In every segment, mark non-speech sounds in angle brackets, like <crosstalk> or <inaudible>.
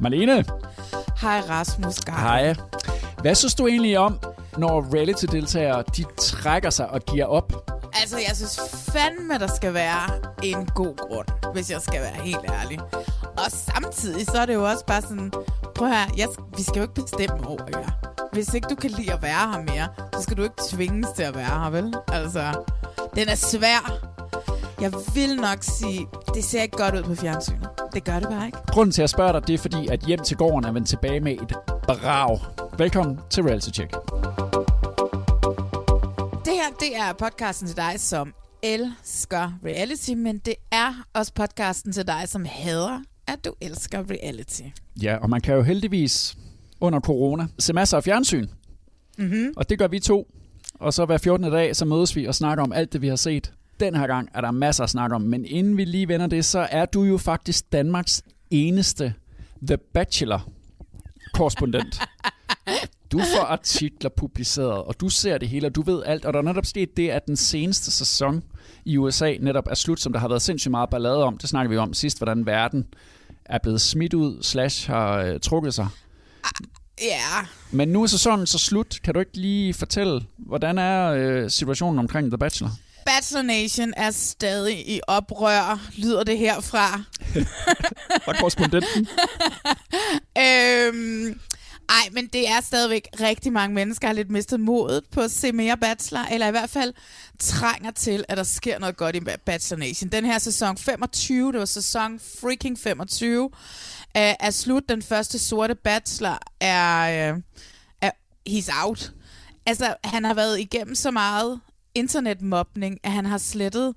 Marlene, Hej Rasmus Garde. hej. Hvad synes du egentlig om, når reality-deltagere de trækker sig og giver op? Altså, jeg synes fandme, der skal være en god grund, hvis jeg skal være helt ærlig. Og samtidig, så er det jo også bare sådan, prøv her, jeg, vi skal jo ikke bestemme over jer. Hvis ikke du kan lide at være her mere, så skal du ikke tvinges til at være her, vel? Altså, den er svær. Jeg vil nok sige, det ser ikke godt ud på fjernsynet. Det gør det bare ikke. Grunden til at spørge dig, det er fordi, at Hjem til gården er vendt tilbage med et brag. Velkommen til Reality Check. Det her, det er podcasten til dig, som elsker reality, men det er også podcasten til dig, som hader, at du elsker reality. Ja, og man kan jo heldigvis under corona se masser af fjernsyn. Mm-hmm. Og det gør vi to. Og så hver 14. dag, så mødes vi og snakker om alt det, vi har set. Den her gang er der masser at snakke om. Men inden vi lige vender det, så er du jo faktisk Danmarks eneste The Bachelor-korrespondent. Du får artikler publiceret, og du ser det hele, og du ved alt. Og der er netop sket det, at den seneste sæson i USA netop er slut, som der har været sindssygt meget ballade om. Det snakker vi om sidst, hvordan verden er blevet smidt ud, slash har øh, trukket sig. Ja, Men nu er sæsonen så slut. Kan du ikke lige fortælle, hvordan er øh, situationen omkring The Bachelor? Bachelor Nation er stadig i oprør, lyder det herfra. <laughs> Fra korrespondenten. <laughs> øhm, ej, men det er stadigvæk rigtig mange mennesker, der har lidt mistet modet på at se mere Bachelor, eller i hvert fald trænger til, at der sker noget godt i Bachelor Nation. Den her sæson 25, det var sæson freaking 25, øh, er slut. Den første sorte Bachelor er, øh, er he's out. Altså, han har været igennem så meget internetmobning, at han har slettet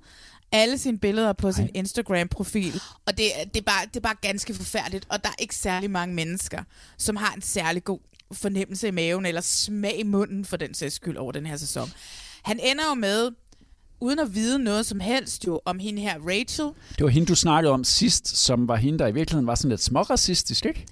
alle sine billeder på sin Instagram-profil. Og det, det, er bare, det er bare ganske forfærdeligt. Og der er ikke særlig mange mennesker, som har en særlig god fornemmelse i maven, eller smag i munden for den sags skyld over den her sæson. Han ender jo med, uden at vide noget som helst jo, om hende her Rachel. Det var hende, du snakkede om sidst, som var hende, der i virkeligheden var sådan lidt småracistisk, ikke?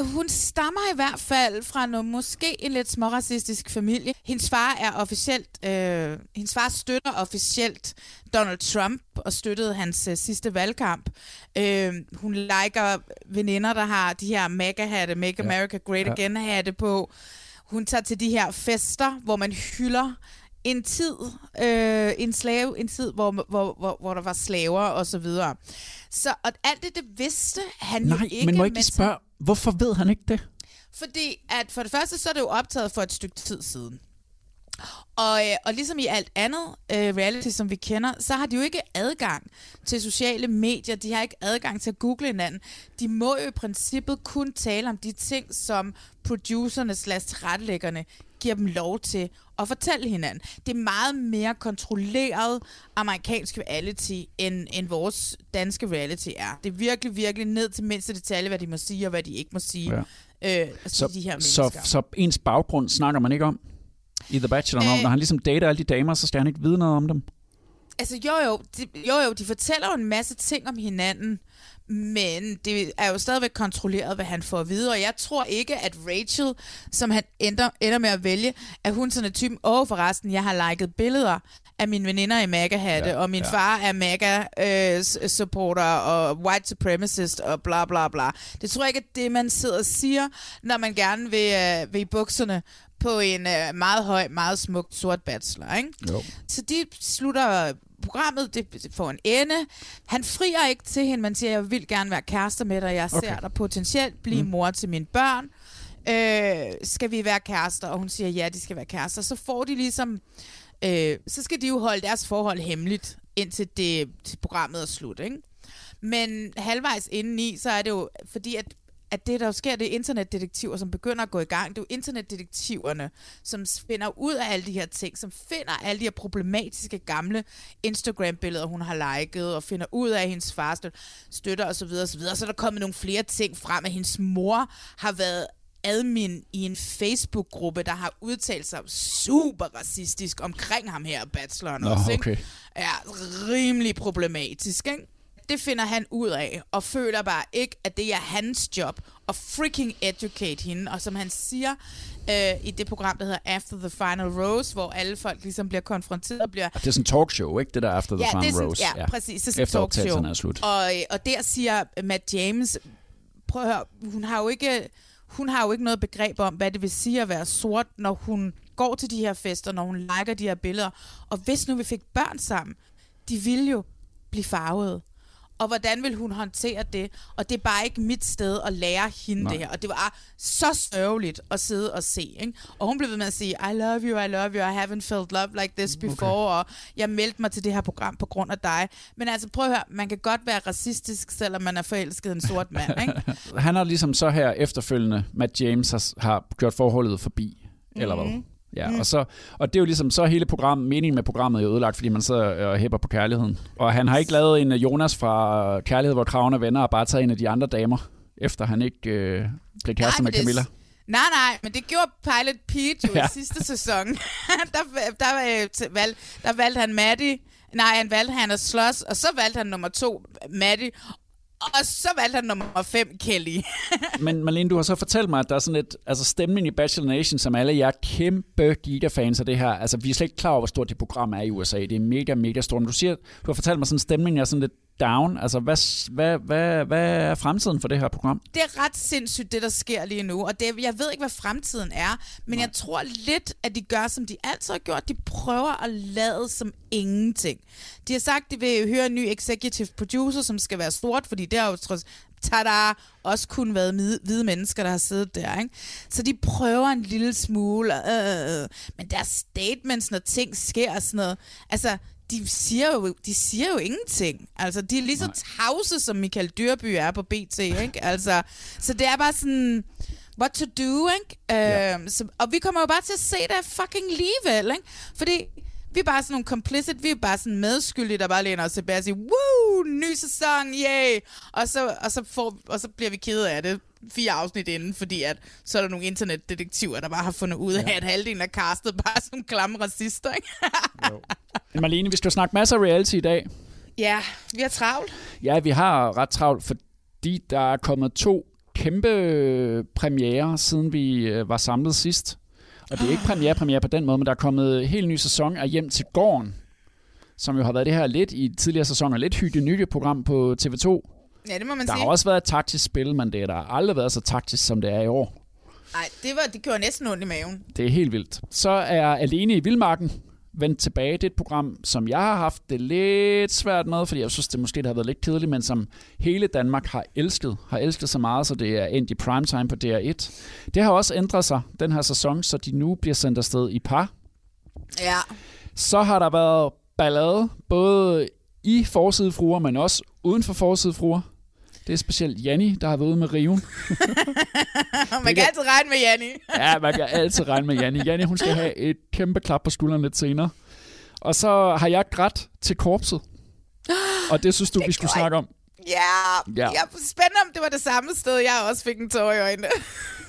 Hun stammer i hvert fald fra noget, måske en lidt småracistisk familie. Hendes far er officielt, øh, hendes far støtter officielt Donald Trump og støttede hans øh, sidste valgkamp. Øh, hun liker veninder, der har de her MAGA-hatte, Make Ja. America Great Ja. Again-hatte på. Hun tager til de her fester, hvor man hylder en tid, øh, en slave, en tid, hvor, hvor, hvor, hvor der var slaver og så videre. Så og alt det, det vidste han Nej, jo ikke. men må ikke spørge, hvorfor ved han ikke det? fordi at for det første, så er det jo optaget for et stykke tid siden. Og, øh, og ligesom i alt andet øh, reality, som vi kender, så har de jo ikke adgang til sociale medier. De har ikke adgang til at google hinanden. De må jo i princippet kun tale om de ting, som producerne slash tilrettelæggerne giver dem lov til at fortælle hinanden. Det er meget mere kontrolleret amerikansk reality, end, end vores danske reality er. Det er virkelig, virkelig ned til mindste detalje, hvad de må sige og hvad de ikke må sige. Ja. Øh, altså Så, de her så, mennesker. så ens baggrund snakker man ikke om i The Bachelor. Øh, Øh. når han ligesom dater alle de damer, så skal han ikke vide noget om dem. Altså jo jo, de, jo jo, de fortæller jo en masse ting om hinanden, men det er jo stadigvæk kontrolleret, hvad han får at vide, og jeg tror ikke, at Rachel, som han ender, ender med at vælge, at hun sådan er typen, åh forresten, jeg har liket billeder af mine veninder i MAGA-hatte, Ja, og min ja. far er MAGA-supporter og white supremacist og bla bla bla. Det tror jeg ikke, at det man sidder og siger, når man gerne vil, øh, vil i bukserne på en øh, meget høj, meget smuk sort bachelor, ikke? Jo. Så de slutter programmet det får en ende. Han frier ikke til hende, men siger, jeg vil gerne være kærester med dig. Jeg ser Okay. dig potentielt blive mm. mor til mine børn. Øh, skal vi være kærester? Og hun siger, ja, de skal være kærester. Så får de ligesom... Øh, så skal de jo holde deres forhold hemmeligt, indtil det, til programmet er slut, ikke? Men halvvejs indeni, så er det jo, fordi at at det, der sker, det er internetdetektiver, som begynder at gå i gang. Det er jo internetdetektiverne, som finder ud af alle de her ting, som finder alle de her problematiske gamle Instagram-billeder, hun har liket, og finder ud af, at hendes far støt- støtter osv. osv. Så er der kommet nogle flere ting frem, at hendes mor har været admin i en Facebook-gruppe, der har udtalt sig super racistisk omkring ham her, bacheloren Nå, også, ikke? okay. er rimelig problematisk, ikke? Det finder han ud af, og føler bare ikke, at det er hans job at freaking educate hende. Og som han siger øh, i det program, der hedder After the Final Rose, hvor alle folk ligesom bliver konfronteret og bliver... Det er sådan en talkshow, ikke? Det der After the Ja, Final det er sådan, Rose. ja, præcis. Det er Efter talkshow. er slut. Og, øh, og der siger Matt James, prøv at høre, hun har jo ikke... Hun har jo ikke noget begreb om, hvad det vil sige at være sort, når hun går til de her fester, når hun liker de her billeder. Og hvis nu vi fik børn sammen, de ville jo blive farvede. Og hvordan vil hun håndtere det? Og det er bare ikke mit sted at lære hende Nej. det her. Og det var så sørgeligt at sidde og se. Ikke? Og hun blev ved med at sige, I love you, I love you, I haven't felt love like this before, okay. og jeg meldte mig til det her program på grund af dig. Men altså prøv at høre, man kan godt være racistisk, selvom man er forelsket i en sort mand. <laughs> Ikke? Han har ligesom så her efterfølgende, Matt James har, har gjort forholdet forbi, eller Mhm. hvad? Ja, og, så, og det er jo ligesom så hele programmet, meningen med programmet er jo ødelagt, fordi man sidder og hæpper på kærligheden. Og han har ikke lavet en øh, Jonas fra Kærlighed, hvor kraven er venner, og bare taget en af de andre damer, efter han ikke øh, blev kæreste med Camilla. Nej, nej, men det gjorde Pilot Pete jo <laughs> ja. I sidste sæson. <laughs> der, der, øh, til- valg, der valgte han Maddie. Nej, han valgte han at slås, og så valgte han nummer to, Maddie. Og så valgte han nummer 5, Kelly. <laughs> Men Marlene, du har så fortalt mig, at der er sådan et altså stemning i Bachelor Nation, som alle jer kæmpe gigafans af det her. Altså, vi er slet ikke klar over, hvor stort det program er i USA. Det er mega, mega stort. Men du siger, du har fortalt mig sådan, stemningen er sådan lidt down. Altså, hvad, hvad, hvad, hvad er fremtiden for det her program? det er ret sindssygt, det der sker lige nu. Og det, jeg ved ikke, hvad fremtiden er, men jeg tror lidt, at de gør, som de altid har gjort. De prøver at lade som ingenting. De har sagt, de vil høre en ny executive producer, som skal være stort, fordi det har jo trods tada, også kun været hvide, hvide mennesker, der har siddet der. Ikke? Så de prøver en lille smule, øh, men deres statements, når ting sker og sådan noget, altså, de siger jo, de siger jo ingenting. Altså, de er lige så tavse, som Michael Dyrby er på BT, ikke? Altså, så det er bare sådan, what to do, ikke? Ja. Øhm, så, og vi kommer jo bare til at se det fucking alligevel, ikke? Fordi vi er bare sådan nogle complicit, vi er bare sådan medskyldige, der bare læner os tilbage og siger, woo, ny sæson, yay! Og så, og så, får, og så bliver vi kede af det fire afsnit inden, fordi at så er der nogle internetdetektiver, der bare har fundet ud af, at halvdelen af castet bare <laughs> er nogle klamme racister, ikke? Marlene, vi skal jo snakke masser af reality i dag. ja, vi har travlt. Ja, vi har ret travlt, fordi der er kommet to kæmpe premiere, siden vi øh, var samlet sidst. Og det er ikke premiere, premiere på den måde, men der er kommet en helt ny sæson af Hjem til Gården, som jo har været det her lidt i tidligere sæsoner, lidt hygge nye program på TV2. Ja, det må man Der sige. har også været et taktisk spil, men det er der har aldrig været så taktisk, som det er i år. Nej, det, var, det gjorde næsten ondt i maven. Det er helt vildt. Så er Alene i Vildmarken vendt tilbage. Det er et program, som jeg har haft det lidt svært med, fordi jeg synes, det måske det har været lidt kedeligt, men som hele Danmark har elsket. Har elsket så meget, så det er endt i primetime på DR1. Det har også ændret sig den her sæson, så de nu bliver sendt afsted i par. Ja. Så har der været ballade, både i forsidefruer, men også uden for forsidefruer. Det er specielt Janni, der har været ude med riven. <laughs> Man kan altid regne med Janni. <laughs> Ja, man kan altid regne med Janni. Janni, hun skal have et kæmpe klap på skulderen lidt senere. Og så har jeg grædt til korpset. Og det synes du, Det vi skulle gjorde snakke om. Ja, Ja. ja. Jeg spændende, om det var det samme sted, jeg også fik en tår i øjnene.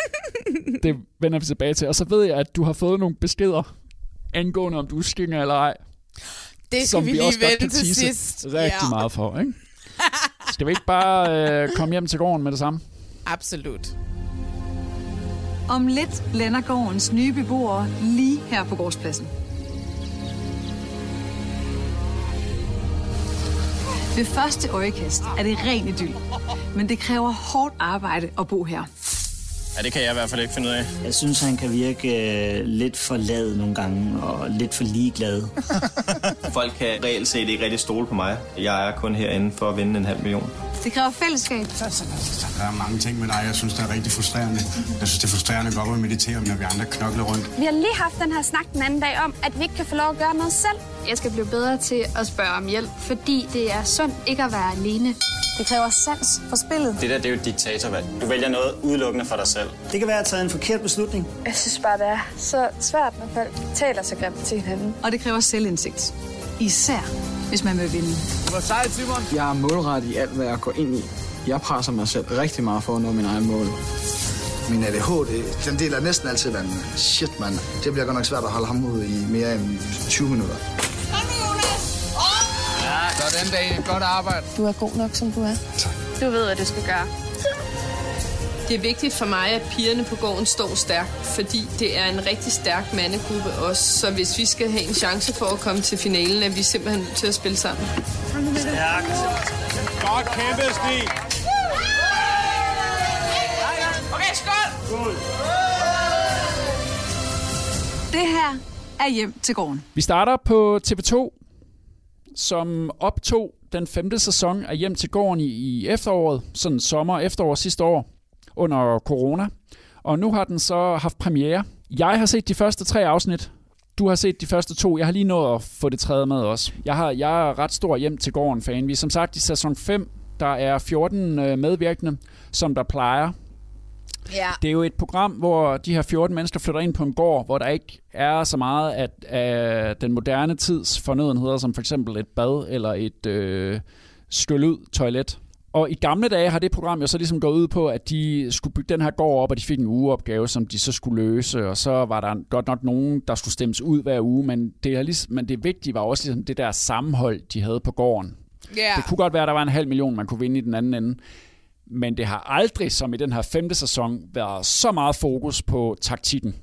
<laughs> Det vender vi tilbage til. Og så ved jeg, at du har fået nogle beskeder angående, om du er skinger eller ej. Det skal som vi vi lige også kan til sidst. rigtig ja. meget for, ikke? Skal vi ikke bare øh, komme hjem til gården med det samme? Absolut. Om lidt lander gårdens nye beboere lige her på gårdspladsen. Ved første øjekast er det ren idyll, men det kræver hårdt arbejde at bo her. Ja, det kan jeg i hvert fald ikke finde ud af. Jeg synes, han kan virke øh, lidt for lad nogle gange, og lidt for ligeglad. <laughs> Folk kan reelt set ikke rigtig stole på mig. Jeg er kun herinde for at vinde en halv million. Det kræver fællesskab. Der er mange ting med dig, jeg synes, det er rigtig frustrerende. Jeg synes, det er frustrerende at gå op og meditere, når vi andre knokler rundt. Vi har lige haft den her snak den anden dag om, at vi ikke kan få lov at gøre noget selv. Jeg skal blive bedre til at spørge om hjælp, fordi det er sundt ikke at være alene. Det kræver sans for spillet. Det der, det er jo et diktatorvalg. Du vælger noget udelukkende for dig selv. Det kan være at tage en forkert beslutning. Jeg synes bare, det er så svært, når folk taler så grimt til hinanden. Og det kræver selvindsigt. Især hvis man vil vinde. Hvor sejt, Simon. Jeg er målrettet i alt, hvad jeg går ind i. Jeg presser mig selv rigtig meget for at nå min egen mål. Min ADHD, den deler næsten altid vandene. Shit, mand. Det bliver godt nok svært at holde ham ud i mere end 20 minutter. Ja, sådan dag. Godt arbejde. Du er god nok, som du er. Tak. Du ved, hvad du skal gøre. Det er vigtigt for mig, at pigerne på gården står stærkt, fordi det er en rigtig stærk mandegruppe også. Så hvis vi skal have en chance for at komme til finalen, er vi simpelthen nødt til at spille sammen. Stærkt. Godt kæmpe, Stig. Okay, skål! Det her er hjem til gården. Vi starter på TV2, som optog den femte sæson af Hjem til gården i, i efteråret, sådan sommer efterår sidste år, under corona. Og nu har den så haft premiere. Jeg har set de første tre afsnit. Du har set de første to. Jeg har lige nået at få det tredje med også. Jeg, har, jeg er ret stor Hjem til gården fan. Vi er som sagt i sæson 5. Der er 14 øh, medvirkende, som der plejer. Ja. Det er jo et program, hvor de her 14 mennesker flytter ind på en gård, hvor der ikke er så meget af, af den moderne tids fornødenheder, som for eksempel et bad eller et øh, skyld ud toilet. Og i gamle dage har det program jo så ligesom gået ud på, at de skulle bygge den her gård op, og de fik en ugeopgave, som de så skulle løse, og så var der godt nok nogen, der skulle stemmes ud hver uge, men det, er ligesom, men det vigtige var også ligesom det der sammenhold, de havde på gården. Yeah. Det kunne godt være, at der var en halv million, man kunne vinde i den anden ende. Men det har aldrig, som i den her femte sæson, været så meget fokus på taktikken.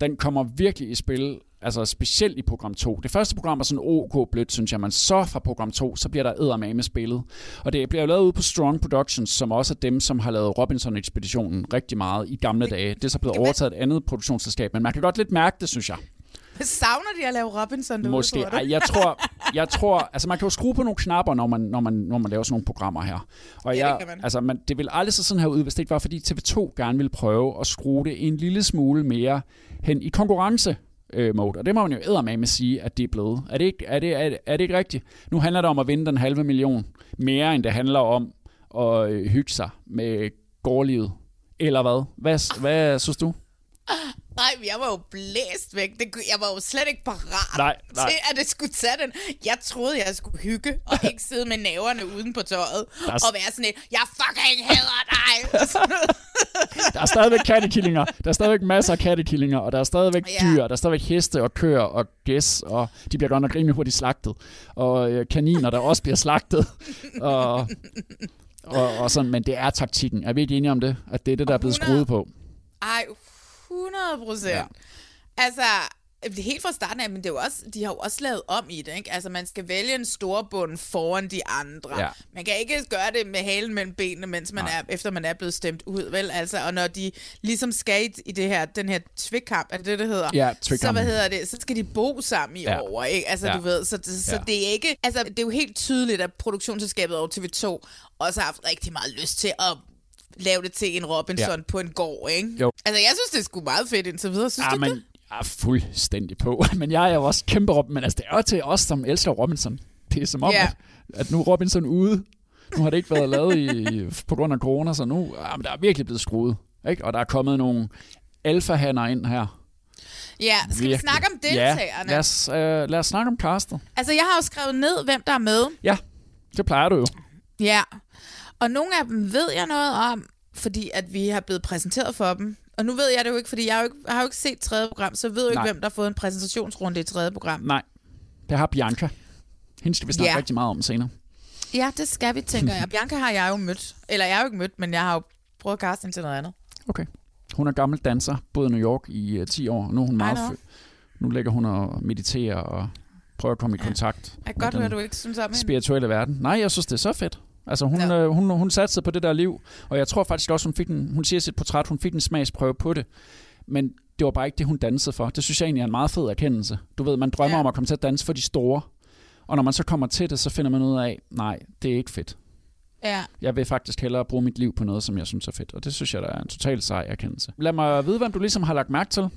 Den kommer virkelig i spil, altså specielt i program 2. Det første program er sådan OK blødt, synes jeg, men så fra program 2, så bliver der eddermame spillet. Og det bliver lavet ude på Strong Productions, som også er dem, som har lavet Robinson-ekspeditionen rigtig meget i gamle dage. Det er så blevet overtaget et andet produktionsselskab, men man kan godt lidt mærke det, synes jeg. Savner de at lave Robinson derude, Måske. tror du? Ej, jeg tror, jeg tror, altså man kan jo skrue på nogle knapper, når man, når man, når man laver sådan nogle programmer her. Og Ja, det jeg, kan man. altså man, det vil aldrig se sådan her ud, hvis det ikke var, fordi TV2 gerne ville prøve at skrue det en lille smule mere hen i konkurrence øh, mode. Og det må man jo eddermame sige, at det er blevet. Er det, ikke, er, det, er, det, er det ikke rigtigt? Nu handler det om at vinde den halve million, mere end det handler om at øh, hygge sig med gårdlivet. Eller hvad? Hvad, hvad synes du? Nej, jeg var jo blæst væk. Det, jeg var jo slet ikke parat Nej, nej. til, at det skulle tage den. Jeg troede, jeg skulle hygge, og ikke <laughs> sidde med næverne uden på tøjet, og være sådan et, jeg fucking hader dig. Der er stadigvæk kattekillinger. Der er stadigvæk masser af kattekillinger, og der er stadigvæk Ja. dyr. Der er stadigvæk heste og køer og gæs, og de bliver godt nok rimelig hurtigt slagtet. Og øh, kaniner, der også bliver slagtet. <laughs> Og, og, og sådan, men det er taktikken. Er vi ikke enige om det? At det er det, der er blevet skruet på? Ej, 100 procent. Ja. Altså, helt fra starten af, men det er jo også, de har jo også lavet om i det, ikke? Altså, man skal vælge en storbund foran de andre. Ja. Man kan ikke gøre det med halen mellem benene, mens man er, efter man er blevet stemt ud, vel? Altså, og når de ligesom skal i- det her, den her tvikkamp, er det det, det hedder? Ja, Så tvikkampen. hvad hedder det? Så skal de bo sammen i Ja. år, ikke? Altså, Ja. du ved, så, det, så Ja. det er ikke... Altså, det er jo helt tydeligt, at produktionsselskabet over TV2 også har haft rigtig meget lyst til at lave det til en Robinson Ja. på en gård, ikke? Jo. Altså, jeg synes, det er sgu meget fedt indtil videre. Synes Ja, du ikke men jeg er fuldstændig på. <laughs> Men jeg er jo også kæmpe Robin. Men altså, det er jo til os, som elsker Robinson. Det er som om, Ja. at, at nu er Robinson ude. Nu har det ikke været lavet i, <laughs> på grund af corona, så nu ja, men der er virkelig blevet skruet. Ikke? Og der er kommet nogle alfahander ind her. Ja, skal vi Virkelig. snakke om deltagerne? Ja, lad os, øh, lad os snakke om castet. Altså, jeg har jo skrevet ned, hvem der er med. Ja, det plejer du jo. Ja. Og nogle af dem ved jeg noget om, fordi at vi har blevet præsenteret for dem. Og nu ved jeg det jo ikke, fordi jeg har jo ikke, har jo ikke set tredje program, så jeg ved jo ikke, Nej. hvem der har fået en præsentationsrunde i tredje program. Nej, det har Bianca. Hende skal vi snakke Ja. rigtig meget om senere. Ja, det skal vi, tænker jeg. <laughs> Bianca har jeg jo mødt. Eller jeg har jo ikke mødt, men jeg har jo prøvet at kaste hende til noget andet. Okay. Hun er gammel danser, boet i New York i uh, 10 år. Nu er hun meget Nu ligger hun og mediterer og prøver at komme i kontakt Jeg kan godt høre, du ikke synes om hende. spirituelle verden. Nej, jeg synes, det er så fedt. Altså hun, ja. øh, hun, hun satte sig på det der liv, og jeg tror faktisk også, hun fik en, hun siger sit portræt, hun fik en smagsprøve på det. Men det var bare ikke det, hun dansede for. Det synes jeg egentlig er en meget fed erkendelse. Du ved, man drømmer ja. om at komme til at danse for de store, og når man så kommer til det, så finder man ud af, nej, det er ikke fedt. Ja. Jeg vil faktisk hellere bruge mit liv på noget, som jeg synes er fedt. Og det synes jeg, der er en total sej erkendelse. Lad mig vide, hvad du ligesom har lagt mærke til.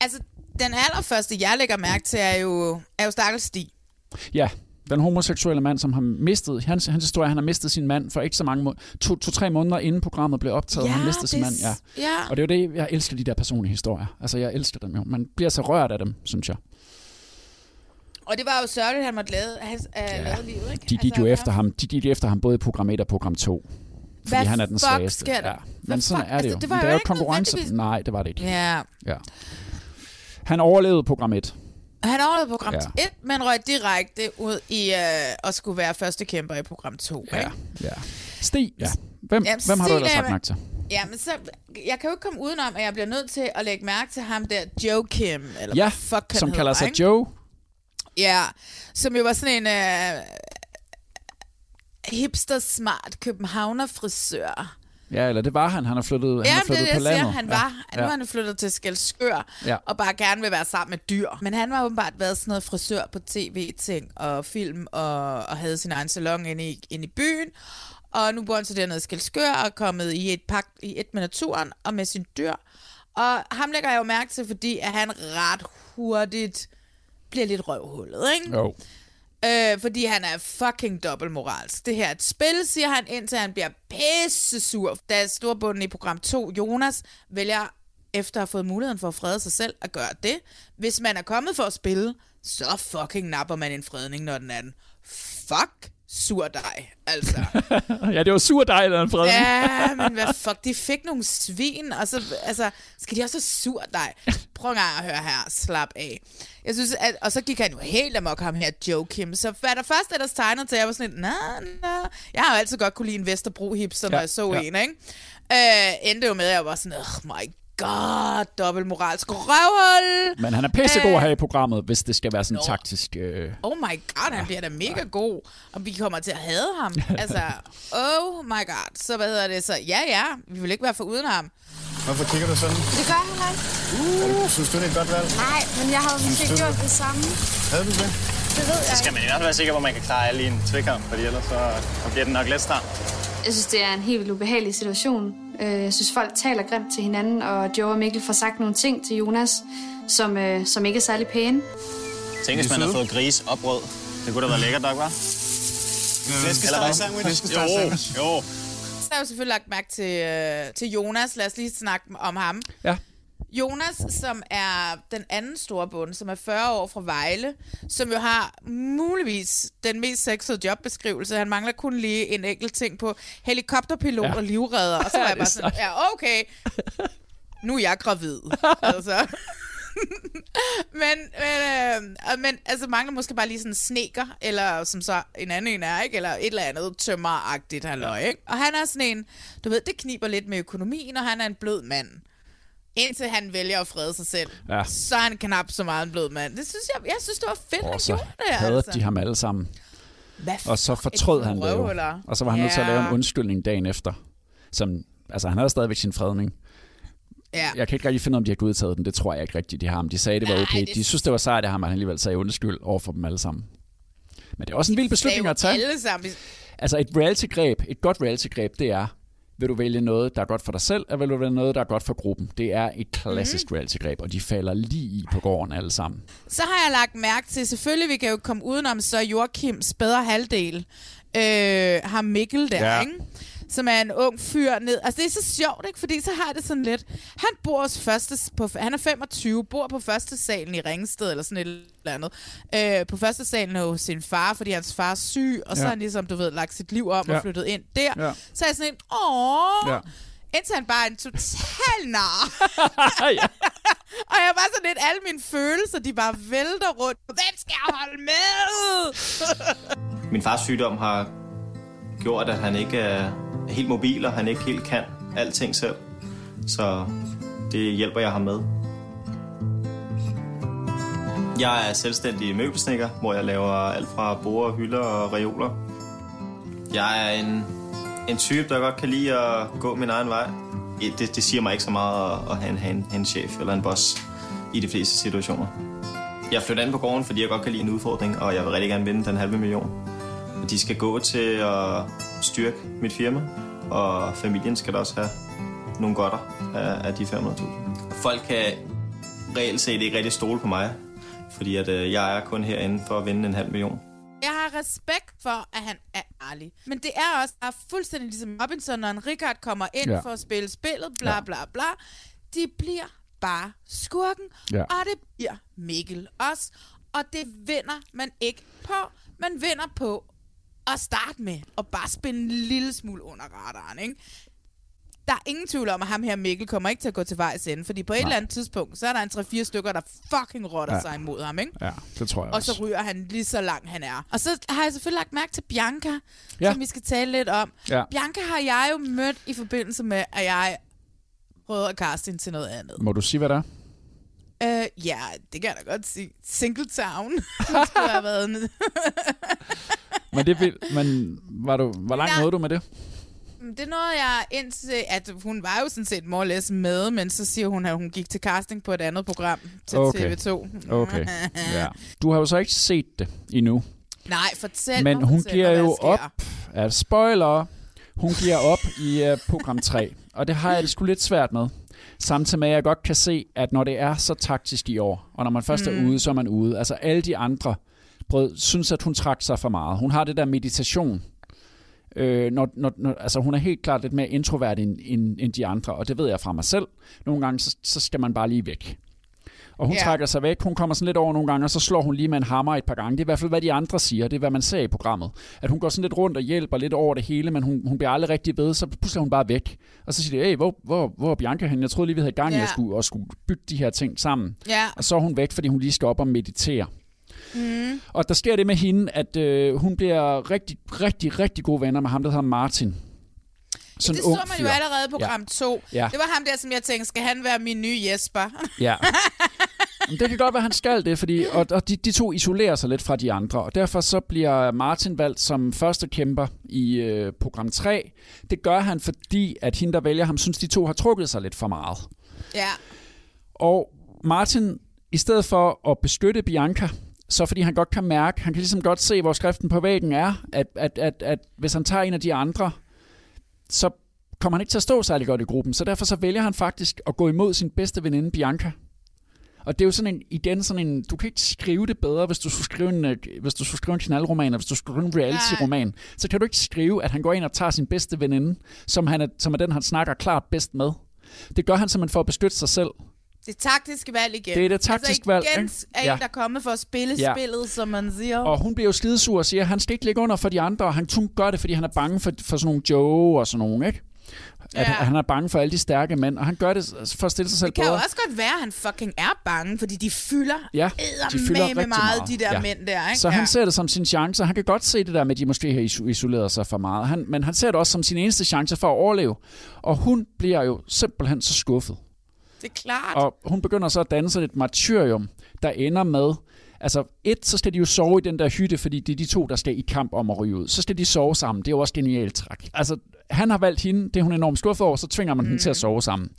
Altså, den allerførste, jeg lægger mærke til, er jo, er jo Stakkels Stig. Ja, den homoseksuelle mand, som har mistet, hans, hans historie, han har mistet sin mand for ikke så mange måneder, to, to, tre måneder inden programmet blev optaget, Ja, han mistede sin mand, ja. ja. Og det er jo det, jeg elsker de der personlige historier. Altså, jeg elsker dem jo. Man bliver så rørt af dem, synes jeg. Og det var jo sørgeligt, at han måtte lade, have, ja. lade livet, ikke? De gik jo efter ham, de gik efter ham både i program 1 og program 2. Fordi Hvad han er den svageste. sker der? Ja. Men sådan fuck? er det jo. Altså, det Men var det jo jo ikke konkurrence. Nej, det var det ikke. Ja. Ja. Han overlevede program 1. Han overlevede program Ja. 1, men røg direkte ud i øh, at skulle være første kæmper i program 2. Ja. Ikke? Ja. Stig, ja. Hvem, Jamen, hvem har du ellers lagt mærke til? Ja, men så, jeg kan jo ikke komme udenom, at jeg bliver nødt til at lægge mærke til ham der, Joe Kim, eller Ja, fuck som hedder, kalder sig ikke? Joe. Ja, som jo var sådan en øh, hipster smart københavner frisør. Ja, eller det var han. Han er flyttet, han Ja, det er flyttet det, på landet. siger. Han var. Ja. Nu er han flyttet til Skelskør, Ja. og bare gerne vil være sammen med dyr. Men han var åbenbart været sådan noget frisør på tv-ting og film, og, og havde sin egen salon inde i, inde i byen. Og nu bor han så dernede i Skelskør og er kommet i et pagt i et med naturen og med sin dyr. Og ham lægger jeg jo mærke til, fordi at han ret hurtigt bliver lidt røvhullet, ikke? Jo. Øh, fordi han er fucking dobbeltmoralsk. Det her er et spil, siger han, indtil han bliver pisse sur. Da storbunden i program 2, Jonas, vælger efter at have fået muligheden for at frede sig selv at gøre det. Hvis man er kommet for at spille, så fucking napper man en fredning, når den er den. Fuck sur dig, altså. <laughs> ja, det var sur dig, der Frederik. Ja, men hvad fuck, de fik nogle svin, og så altså, skal de også have sur dig? Prøv en gang at høre her, slap af. Jeg synes, at, og så gik han jo helt amok ham her, Joe Kim. Så hvad der først ellers tegnede til, jeg var sådan lidt, nah, nah. Jeg har jo altid godt kunne lide en Vesterbro hipster, når Ja, jeg så ja. en, ikke? Øh, endte jo med, at jeg var sådan, oh my god, dobbeltmoralsk røvhul. Men han er pissegod Øh, have i programmet, hvis det skal være sådan Nå. taktisk... Øh... Oh my god, han bliver da mega god. Og vi kommer til at hade ham. <laughs> Altså, oh my god. Så hvad hedder det så? Ja, ja, vi vil ikke være for uden ham. Hvorfor kigger du sådan? Det gør heller ikke. Uh. Synes du, det er et godt valg? Nej, men jeg har jo måske Synes du- gjort det samme. Havde du det? Det ved jeg Så skal man i hvert fald være sikker på, at man kan klare alle i en tvekamp, fordi ellers så, så bliver den nok lidt stram. Jeg synes, det er en helt vildt ubehagelig situation. Øh, Jeg synes, folk taler grimt til hinanden, og Joe og Mikkel får sagt nogle ting til Jonas, som, øh, som ikke er særlig pæne. Tænk, hvis man har fået gris og brød. Det kunne da være lækkert nok, hva'? Flæskesteg sandwich. Flæskesteg Jo, sandwich. jo. Så har jeg jo selvfølgelig lagt mærke til, øh, til Jonas. Lad os lige snakke om ham. Ja. Jonas, som er den anden store bonde, som er 40 år fra Vejle, som jo har muligvis den mest sexede jobbeskrivelse. Han mangler kun lige en enkelt ting på helikopterpilot Ja. og livredder. Og så var jeg <laughs> bare sådan, ja, okay, nu er jeg gravid. <laughs> altså. <laughs> men, men, øh, men altså mangler måske bare lige sådan sneker, eller som så en anden en er, ikke? Eller et eller andet tømmeragtigt halløj, ikke? Og han er sådan en, du ved, det kniber lidt med økonomien, og han er en blød mand. Indtil han vælger at frede sig selv. Ja. Så er han knap så meget en blød mand. Det synes jeg, jeg synes, det var fedt, han Og så gjorde det, havde altså. de ham alle sammen. Hvad Og så fortrød han det jo. Og så var han nødt til at Ja. lave en undskyldning dagen efter. Som, altså han havde stadigvæk sin fredning. Ja. Jeg kan ikke rigtig finde ud af, om de har godtaget den. Det tror jeg ikke rigtigt, de har. Men de sagde, det var okay. det- De synes, det var sejt af ham, at han alligevel sagde undskyld over for dem alle sammen. Men det er også en vild beslutning at tage. alle sammen. Altså et reality-greb, et godt reality-greb, det er, vil du vælge noget, der er godt for dig selv, eller vil du vælge noget, der er godt for gruppen? Det er et klassisk Mhm. mm. reality-greb, og de falder lige i på gården alle sammen. Så har jeg lagt mærke til, selvfølgelig, vi kan jo komme udenom, så Joachims bedre halvdel øh, har Mikkel der, ja. ikke? Som er en ung fyr ned. Altså, det er så sjovt, ikke? Fordi så har jeg det sådan lidt... Han bor hos første... På, han er 25, bor på første salen i Ringsted, eller sådan et eller andet. Øh, på første salen hos sin far, fordi hans far er syg, og så Ja. har han ligesom, du ved, lagt sit liv om Ja. og flyttet ind der. Ja. Så er jeg sådan en... Åh! Ja. Indtil han bare er en total nar. <laughs> ja. <laughs> Og jeg var sådan lidt, alle mine følelser, de bare vælter rundt. Hvem skal jeg holde med? <laughs> Min fars sygdom har gjort, at han ikke er helt mobil, og han ikke helt kan alting selv. Så det hjælper jeg ham med. Jeg er selvstændig møbelsnikker, hvor jeg laver alt fra borde, hylder og reoler. Jeg er en, en type, der godt kan lide at gå min egen vej. Det, det siger mig ikke så meget at, at have, en, have, en, have en chef eller en boss i de fleste situationer. Jeg flytter ind på gården, fordi jeg godt kan lide en udfordring, og jeg vil rigtig gerne vinde den halve million. Og de skal gå til at styrke mit firma, og familien skal da også have nogle godter af, af de 500.000. Folk kan reelt set ikke rigtig stole på mig, fordi at, øh, jeg er kun herinde for at vinde en halv million. Jeg har respekt for, at han er ærlig. Men det er også er fuldstændig ligesom Robinson, når en Richard kommer ind ja. for at spille spillet, bla bla bla. De bliver bare skurken, Ja. og det bliver Mikkel også. Og det vinder man ikke på. Man vinder på at starte med at bare spænde en lille smule under radaren, ikke? Der er ingen tvivl om, at ham her Mikkel kommer ikke til at gå til vejs ende, fordi på et Nej. eller andet tidspunkt, så er der en 3-4 stykker, der fucking rotter Ja. sig imod ham, ikke? Ja, det tror jeg Og så også. ryger han lige så langt, han er. Og så har jeg selvfølgelig lagt mærke til Bianca, Ja. som vi skal tale lidt om. Ja. Bianca har jeg jo mødt i forbindelse med, at jeg prøvede at casting til noget andet. Må du sige, hvad der er? Øh, ja, det kan jeg da godt sige. Singletown. <laughs> det skulle have været en... <laughs> Men, det men var du, hvor langt Nej. nåede du med det? Det nåede jeg indtil, at hun var jo sådan set more or less med, men så siger hun, at hun gik til casting på et andet program til Okay. TV2. Okay, <laughs> ja. Du har jo så ikke set det endnu. Nej, fortæl Men mig, hun fortæl giver mig, jo op. Ja, spoiler. Hun giver op i uh, program 3. Og det har jeg det sgu lidt svært med. Samtidig med, at jeg godt kan se, at når det er så taktisk i år, og når man først Mm. er ude, så er man ude. Altså alle de andre brød, synes, at hun trak sig for meget. Hun har det der meditation. Øh, når, når, når, altså hun er helt klart lidt mere introvert end, end, end de andre, og det ved jeg fra mig selv. Nogle gange, så, så skal man bare lige væk. Og hun Ja. trækker sig væk, hun kommer sådan lidt over nogle gange, og så slår hun lige med en hammer et par gange. Det er i hvert fald, hvad de andre siger, det er, hvad man ser i programmet. At hun går sådan lidt rundt og hjælper lidt over det hele, men hun, hun bliver aldrig rigtig ved, så pludselig er hun bare væk. Og så siger de, hey, hvor, hvor, hvor er Bianca henne? Jeg troede lige, vi havde gang i Ja. at skulle, at skulle bygge de her ting sammen. Ja. Og så er hun væk, fordi hun lige skal op og meditere. Mm. Og der sker det med hende, at øh, hun bliver rigtig, rigtig, rigtig gode venner med ham, der hedder Martin. Sådan det så man fyr. jo allerede i program 2. Ja. Det var ham der, som jeg tænkte, skal han være min nye Jesper? <laughs> Ja. Men det kan godt være, han skal det, fordi, og, og de, de to isolerer sig lidt fra de andre, og derfor så bliver Martin valgt som første kæmper i øh, program 3. Det gør han, fordi at hende, der vælger ham, synes, de to har trukket sig lidt for meget. ja. Og Martin, i stedet for at beskytte Bianca, så fordi han godt kan mærke, han kan ligesom godt se, hvor skriften på væggen er, at, at, at, at hvis han tager en af de andre, så kommer han ikke til at stå særlig godt i gruppen. Så derfor så vælger han faktisk at gå imod sin bedste veninde Bianca. Og det er jo sådan en, igen sådan en, du kan ikke skrive det bedre, hvis du skulle skrive en, øh, hvis du skulle skrive en knaldroman, eller hvis du skulle skrive en reality-roman. Så kan du ikke skrive, at han går ind og tager sin bedste veninde, som, han er, som er den, han snakker klart bedst med. Det gør han simpelthen for at beskytte sig selv. Det taktiske valg igen. Det er det taktiske altså, valg, igen ikke? er en, Ja. der er kommet for at spille Ja. spillet, som man siger. Og hun bliver jo skidesur og siger, at han skal ikke ligge under for de andre, og han kun gør det, fordi han er bange for, for sådan nogle Joe og sådan nogle, ikke? At, Ja. at han er bange for alle de stærke mænd, og han gør det for at stille sig selv det kan jo bedre. også godt være, at han fucking er bange, fordi de fylder Ja, de fylder med rigtig meget, meget. de der Ja. mænd der. Ikke? Så han ja. ser det som sin chance. Han kan godt se det der med, at de måske har iso- isoleret sig for meget. Han, men han ser det også som sin eneste chance for at overleve. Og hun bliver jo simpelthen så skuffet. Det er klart. Og hun begynder så at sådan et martyrium, der ender med... Altså, et, så skal de jo sove i den der hytte, fordi det er de to, der skal i kamp om at ryge ud. Så skal de sove sammen. Det er jo også genialt træk. Altså, han har valgt hende, det er hun enormt skuffet over, så tvinger man mm. hende til at sove sammen.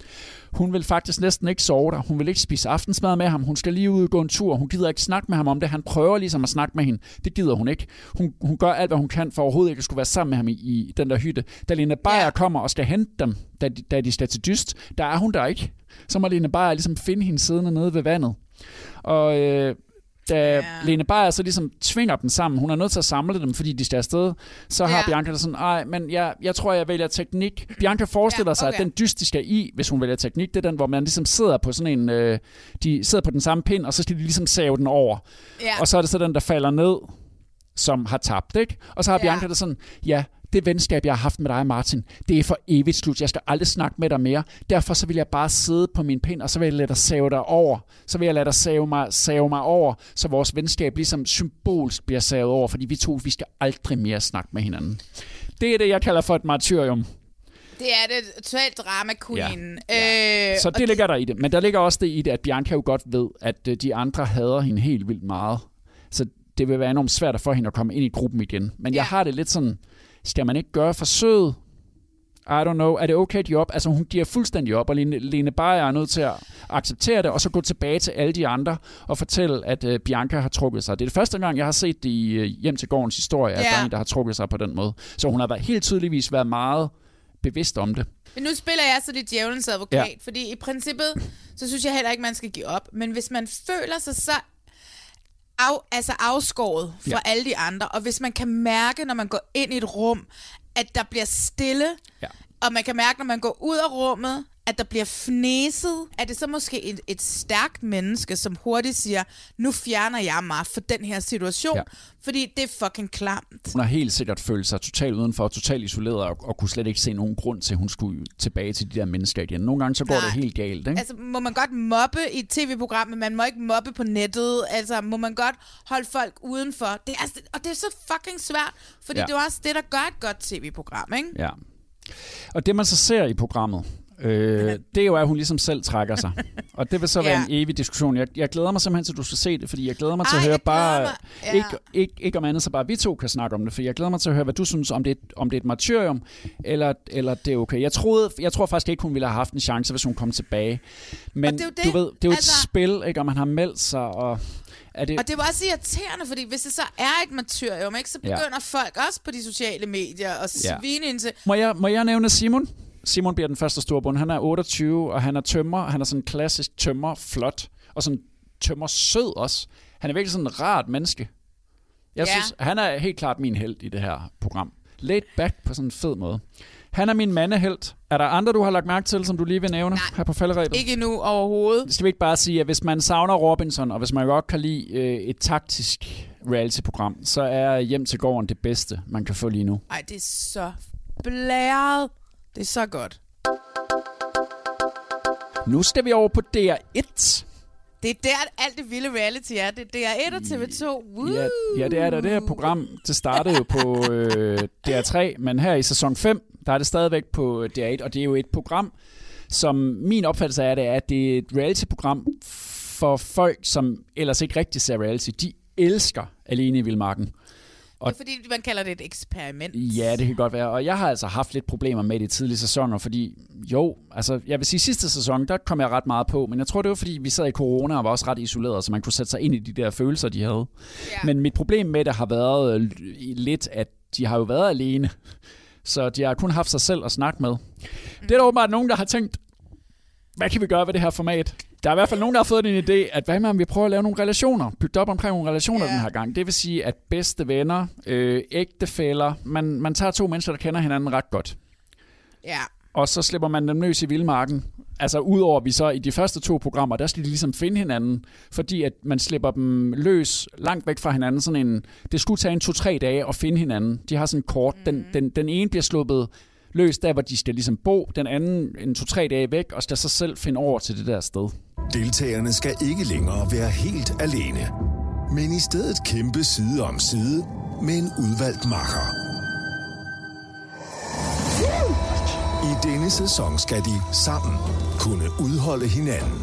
Hun vil faktisk næsten ikke sove der. Hun vil ikke spise aftensmad med ham. Hun skal lige ud og gå en tur. Hun gider ikke snakke med ham om det. Han prøver ligesom at snakke med hende. Det gider hun ikke. Hun, hun gør alt, hvad hun kan for overhovedet ikke at skulle være sammen med ham i, i den der hytte. Da Lene Beyer kommer og skal hente dem, da de, da de skal til dyst, der er hun der ikke. Så må Lene Beyer ligesom finde hende siddende nede ved vandet. Og øh, da yeah. Lene Beyer så ligesom tvinger dem sammen, hun er nødt til at samle dem, fordi de skal afsted, så har. Bianca det sådan, nej, men jeg, jeg tror, jeg vælger teknik. Bianca forestiller sig, okay. at den dyst, de skal i, hvis hun vælger teknik, det er den, hvor man ligesom sidder på sådan en, øh, de sidder på den samme pind, og så skal de ligesom save den over. Ja. Og så er det så den, der falder ned, som har tabt, ikke? Og så har Ja. Bianca det sådan, ja, det venskab, jeg har haft med dig, Martin, det er for evigt slut. Jeg skal aldrig snakke med dig mere. Derfor så vil jeg bare sidde på min pind, og så vil jeg lade dig save dig over. Så vil jeg lade dig save mig, save mig over, så vores venskab ligesom symbolsk bliver savet over, fordi vi to, vi skal aldrig mere snakke med hinanden. Det er det, jeg kalder for et martyrium. Det er det totalt drama queen. Ja. Øh, Så det ligger der i det. Men der ligger også det i det, at Bianca jo godt ved, at øh, de andre hader hende helt vildt meget. Så det vil være enormt svært for hende at komme ind i gruppen igen. Men ja. jeg har det lidt sådan, Skal man ikke gøre forsøget? I don't know. Er det okay, de op? Altså, hun giver fuldstændig op, og Lene, Lene Beyer er nødt til at acceptere det, og så gå tilbage til alle de andre og fortælle, at uh, Bianca har trukket sig. Det er det første gang, jeg har set det i uh, Hjem til gårdens historie, at Ja. der er en, der har trukket sig på den måde. Så hun har været, helt tydeligvis været meget bevidst om det. Men nu spiller jeg så lidt djævelens advokat, ja. fordi i princippet, så synes jeg heller ikke, man skal give op. Men hvis man føler sig så af, altså afskåret fra Ja. alle de andre, og hvis man kan mærke, når man går ind i et rum, at der bliver stille, Ja. og man kan mærke, når man går ud af rummet, at der bliver fnæset, er det så måske et, et stærkt menneske, som hurtigt siger, nu fjerner jeg mig for den her situation, Ja. fordi det er fucking klamt. Hun har helt sikkert følt sig totalt udenfor, totalt isoleret, og, og kunne slet ikke se nogen grund til, at hun skulle tilbage til de der mennesker igen. Nogle gange så går Nej. det helt galt, ikke? Altså, må man godt mobbe i et tv-program, men man må ikke mobbe på nettet? Altså, må man godt holde folk udenfor? Det er, og det er så fucking svært, fordi Ja. det er også det, der gør et godt tv-program, ikke? Ja. Og det, man så ser i programmet, øh, det er jo, at hun ligesom selv trækker sig. <laughs> Og det vil så være Ja. en evig diskussion. Jeg, jeg glæder mig simpelthen til, at du skal se det, fordi jeg glæder mig til Ej, at høre bare... mig. Ja. Ikke, ikke, ikke om andet, så bare vi to kan snakke om det, for jeg glæder mig til at høre, hvad du synes, om det, om det er et martyrium, eller, eller det er okay. Jeg, troede, jeg tror faktisk ikke, hun ville have haft en chance, hvis hun kom tilbage. Men det det, du ved, det er jo altså- et spil, ikke? Og man har meldt sig, og... Er det, Og det var også irriterende, fordi hvis det så er et martyrium, ikke, så Ja. begynder folk også på de sociale medier at Ja. svine ind til... Må jeg, må jeg nævne Simon? Simon bliver den første store bund. Han er 28, og han er tømmer. Han er sådan en klassisk tømmer, flot. Og sådan tømmer sød også. Han er virkelig sådan en rart menneske. Jeg Ja. synes, han er helt klart min held i det her program. Laid back på sådan en fed måde. Han er min mandehelt. Er der andre, du har lagt mærke til, som du lige vil nævne her på falderæbet? Ikke nu overhovedet. Skal vi ikke bare sige, at hvis man savner Robinson, og hvis man godt kan lide øh, et taktisk reality-program, så er Hjem til gården det bedste, man kan få lige nu. Ej, det er så blæret. Det er så godt. Nu skal vi over på DR1. Det er der, alt det vilde reality er. Det er DR1 og TV2. Woo! Ja, ja, det er der. Det her program, det startede jo på <laughs> øh, DR3, men her i sæson 5, der er det stadigvæk på DR1, og det er jo et program, som min opfattelse af det er, at det er et reality-program for folk, som ellers ikke rigtig ser reality. De elsker Alene i Vildmarken. Det er fordi, man kalder det et eksperiment. Ja, det kan godt være. Og jeg har altså haft lidt problemer med de tidlige sæsoner, fordi jo, altså jeg vil sige sidste sæson, der kom jeg ret meget på, men jeg tror det var fordi, vi sad i corona og var også ret isoleret, så man kunne sætte sig ind i de der følelser, de havde. Ja. Men mit problem med det har været øh, lidt, at de har jo været alene, <laughs> så de har kun haft sig selv at snakke med. Det er der åbenbart nogen, der har tænkt, hvad kan vi gøre ved det her format? Der er i hvert fald nogen, der har fået en idé, at hvad med om vi prøver at lave nogle relationer, bygge op omkring nogle relationer ja. den her gang. Det vil sige, at bedste venner, øh, ægtefæller, man, man tager to mennesker, der kender hinanden ret godt. Ja. Og så slipper man dem løs i vildmarken. Altså udover at vi så i de første to programmer, der skal de ligesom finde hinanden, fordi at man slipper dem løs langt væk fra hinanden. Sådan en, det skulle tage en to-tre dage at finde hinanden. De har sådan en kort. Den, den, den ene bliver sluppet løs der, hvor de skal ligesom bo. Den anden en to-tre dage væk, og skal så selv finde over til det der sted. Deltagerne skal ikke længere være helt alene, men i stedet kæmpe side om side med en udvalgt makker. I denne sæson skal de sammen kunne udholde hinanden.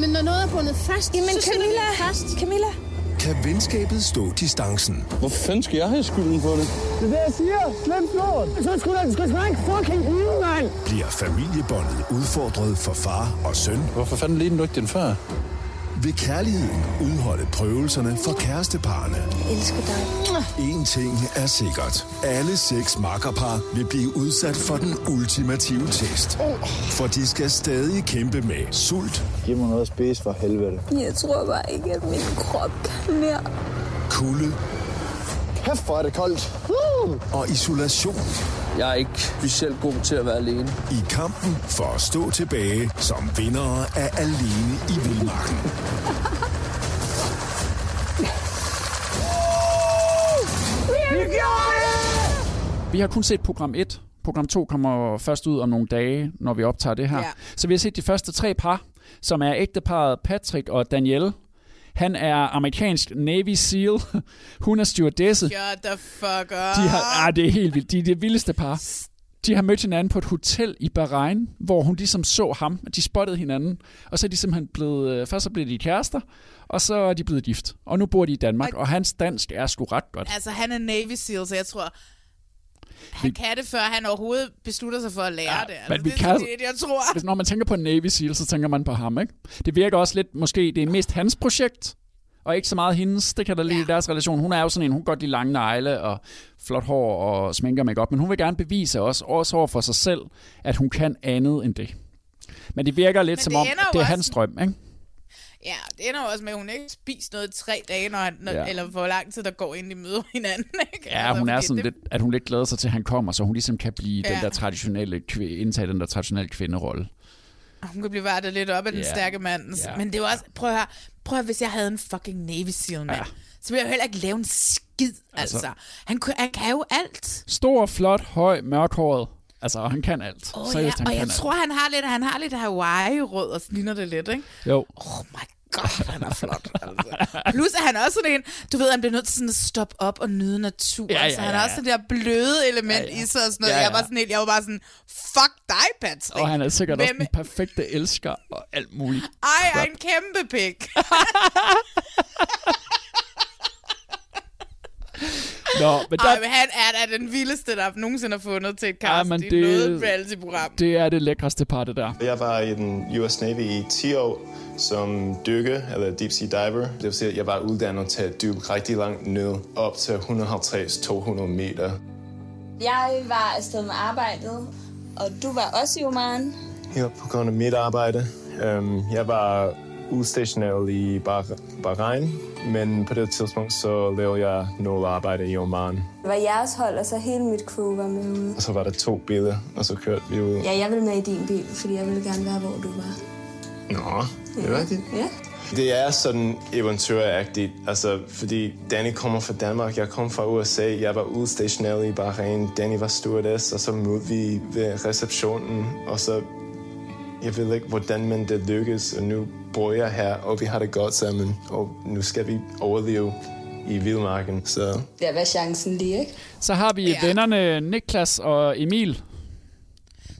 Men når noget er bundet fast, Jamen, så Camilla. det fast. Camilla. Kan venskabet stå distancen? Hvor fanden skal jeg have skylden for det? Det er det, jeg siger. Slem slået. Så skulle skal sgu ikke fucking hylde, mand. Bliver familiebåndet udfordret for far og søn? Hvorfor fanden lige du ikke din far? Vil kærligheden udholde prøvelserne for kæresteparerne? Jeg elsker dig. En ting er sikkert. Alle seks makkerpar vil blive udsat for den ultimative test. For de skal stadig kæmpe med sult, Giv mig noget at spise for helvede. Jeg tror bare ikke, at min krop kan mere. kulde Kæft, hvor er det koldt. og isolation. Jeg er ikke specielt god til at være alene. I kampen for at stå tilbage som vindere af Alene i Vildmarken. Vi har kun set program 1. Program 2 kommer først ud om nogle dage, når vi optager det her. Ja. Så vi har set de første tre par, som er ægteparet Patrick og Danielle. Han er amerikansk Navy SEAL. <laughs> Hun er stewardesse. Shut the fuck up. De har, ah, det er helt vildt. De er det vildeste par. De har mødt hinanden på et hotel i Bahrain, hvor hun ligesom så ham. De spottede hinanden. Og så er de simpelthen blevet... øh, Først så blev de kærester, og så er de blevet gift. Og nu bor de i Danmark, og hans dansk er sgu ret godt. Altså, han er Navy SEAL, så jeg tror... Han kan det, før han overhovedet beslutter sig for at lære ja, det. Altså, men vi det, kan- det, jeg tror. Hvis, når man tænker på Navy SEAL, så tænker man på ham, ikke? Det virker også lidt, måske det er mest hans projekt, og ikke så meget hendes. Det kan der lige ja. deres relation. Hun er jo sådan en, hun godt lide lange negle og flot hår og sminker make op, men hun vil gerne bevise også, også over for sig selv, at hun kan andet end det. Men det virker lidt Men som det om, jo det er også- hans drøm, ikke? Ja, det ender også med, at hun ikke spiser noget i tre dage, når han, når, Ja. eller hvor lang tid der går, inden de møder <laughs> hinanden. Ikke? Ja, hun er sådan det, lidt, at hun lidt glæder sig til, at han kommer, så hun ligesom kan blive ja. den der traditionelle, indtage den der traditionelle kvinderolle. Hun kan blive værtet lidt op af den Ja. stærke mand. Ja. Men det er jo også, prøv at høre, prøv at hvis jeg havde en fucking Navy SEAL mand, ja. så ville jeg jo heller ikke lave en skid, altså. Altså. altså. Han, kunne- han kan jo alt. Stor, flot, høj, mørkhåret. Altså, han kan alt. Oh, Seriøst, ja. han Og kan jeg alt. tror, han har lidt, han har lidt Hawaii-rød, og ligner det lidt, ikke? Jo. Oh my god, han er flot. Altså. Plus er han også sådan en, du ved, han bliver nødt til sådan at stoppe op og nyde natur. Ja, ja, så han ja, har også ja. det der bløde element Ja, ja. i sig og sådan noget. Ja, ja. Jeg var sådan helt, jeg var bare sådan, fuck dig, Patrick. Og han er sikkert Hvem- også den perfekte elsker og alt muligt. Ej, crap. en kæmpe pik. <laughs> Nå, men der, Ej, men han er da den vildeste, der nogensinde har fundet til et cast men i det- noget reality-program. det er det lækreste par, det der. Jeg var i den US Navy i 10 år som dykker, eller deep sea diver. Det vil sige, at jeg var uddannet til at dykke rigtig langt ned, op til 150-200 meter. Jeg var afsted med arbejdet, og du var også i Oman. Her på grund af mit arbejde. Øhm, jeg var udstationeret i Bah- Bahrain, men på det tidspunkt så lavede jeg noget arbejde i Oman. Det var jeres hold, og så hele mit crew var med ude. Og så var der to biler, og så kørte vi ud. Ja, jeg ville med i din bil, fordi jeg ville gerne være, hvor du var. Nå, det er rigtigt. Ja. Det er sådan eventyragtigt, altså, fordi Danny kommer fra Danmark, jeg kom fra USA, jeg var udstationeret i Bahrain, Danny var stewardess, og så mødte vi ved receptionen, og så, jeg ved ikke, hvordan men det lykkes, og nu bor jeg her, og vi har det godt sammen, og nu skal vi overleve i vildmarken, så... Det var chancen lige, ikke? Så har vi ja. vennerne Niklas og Emil.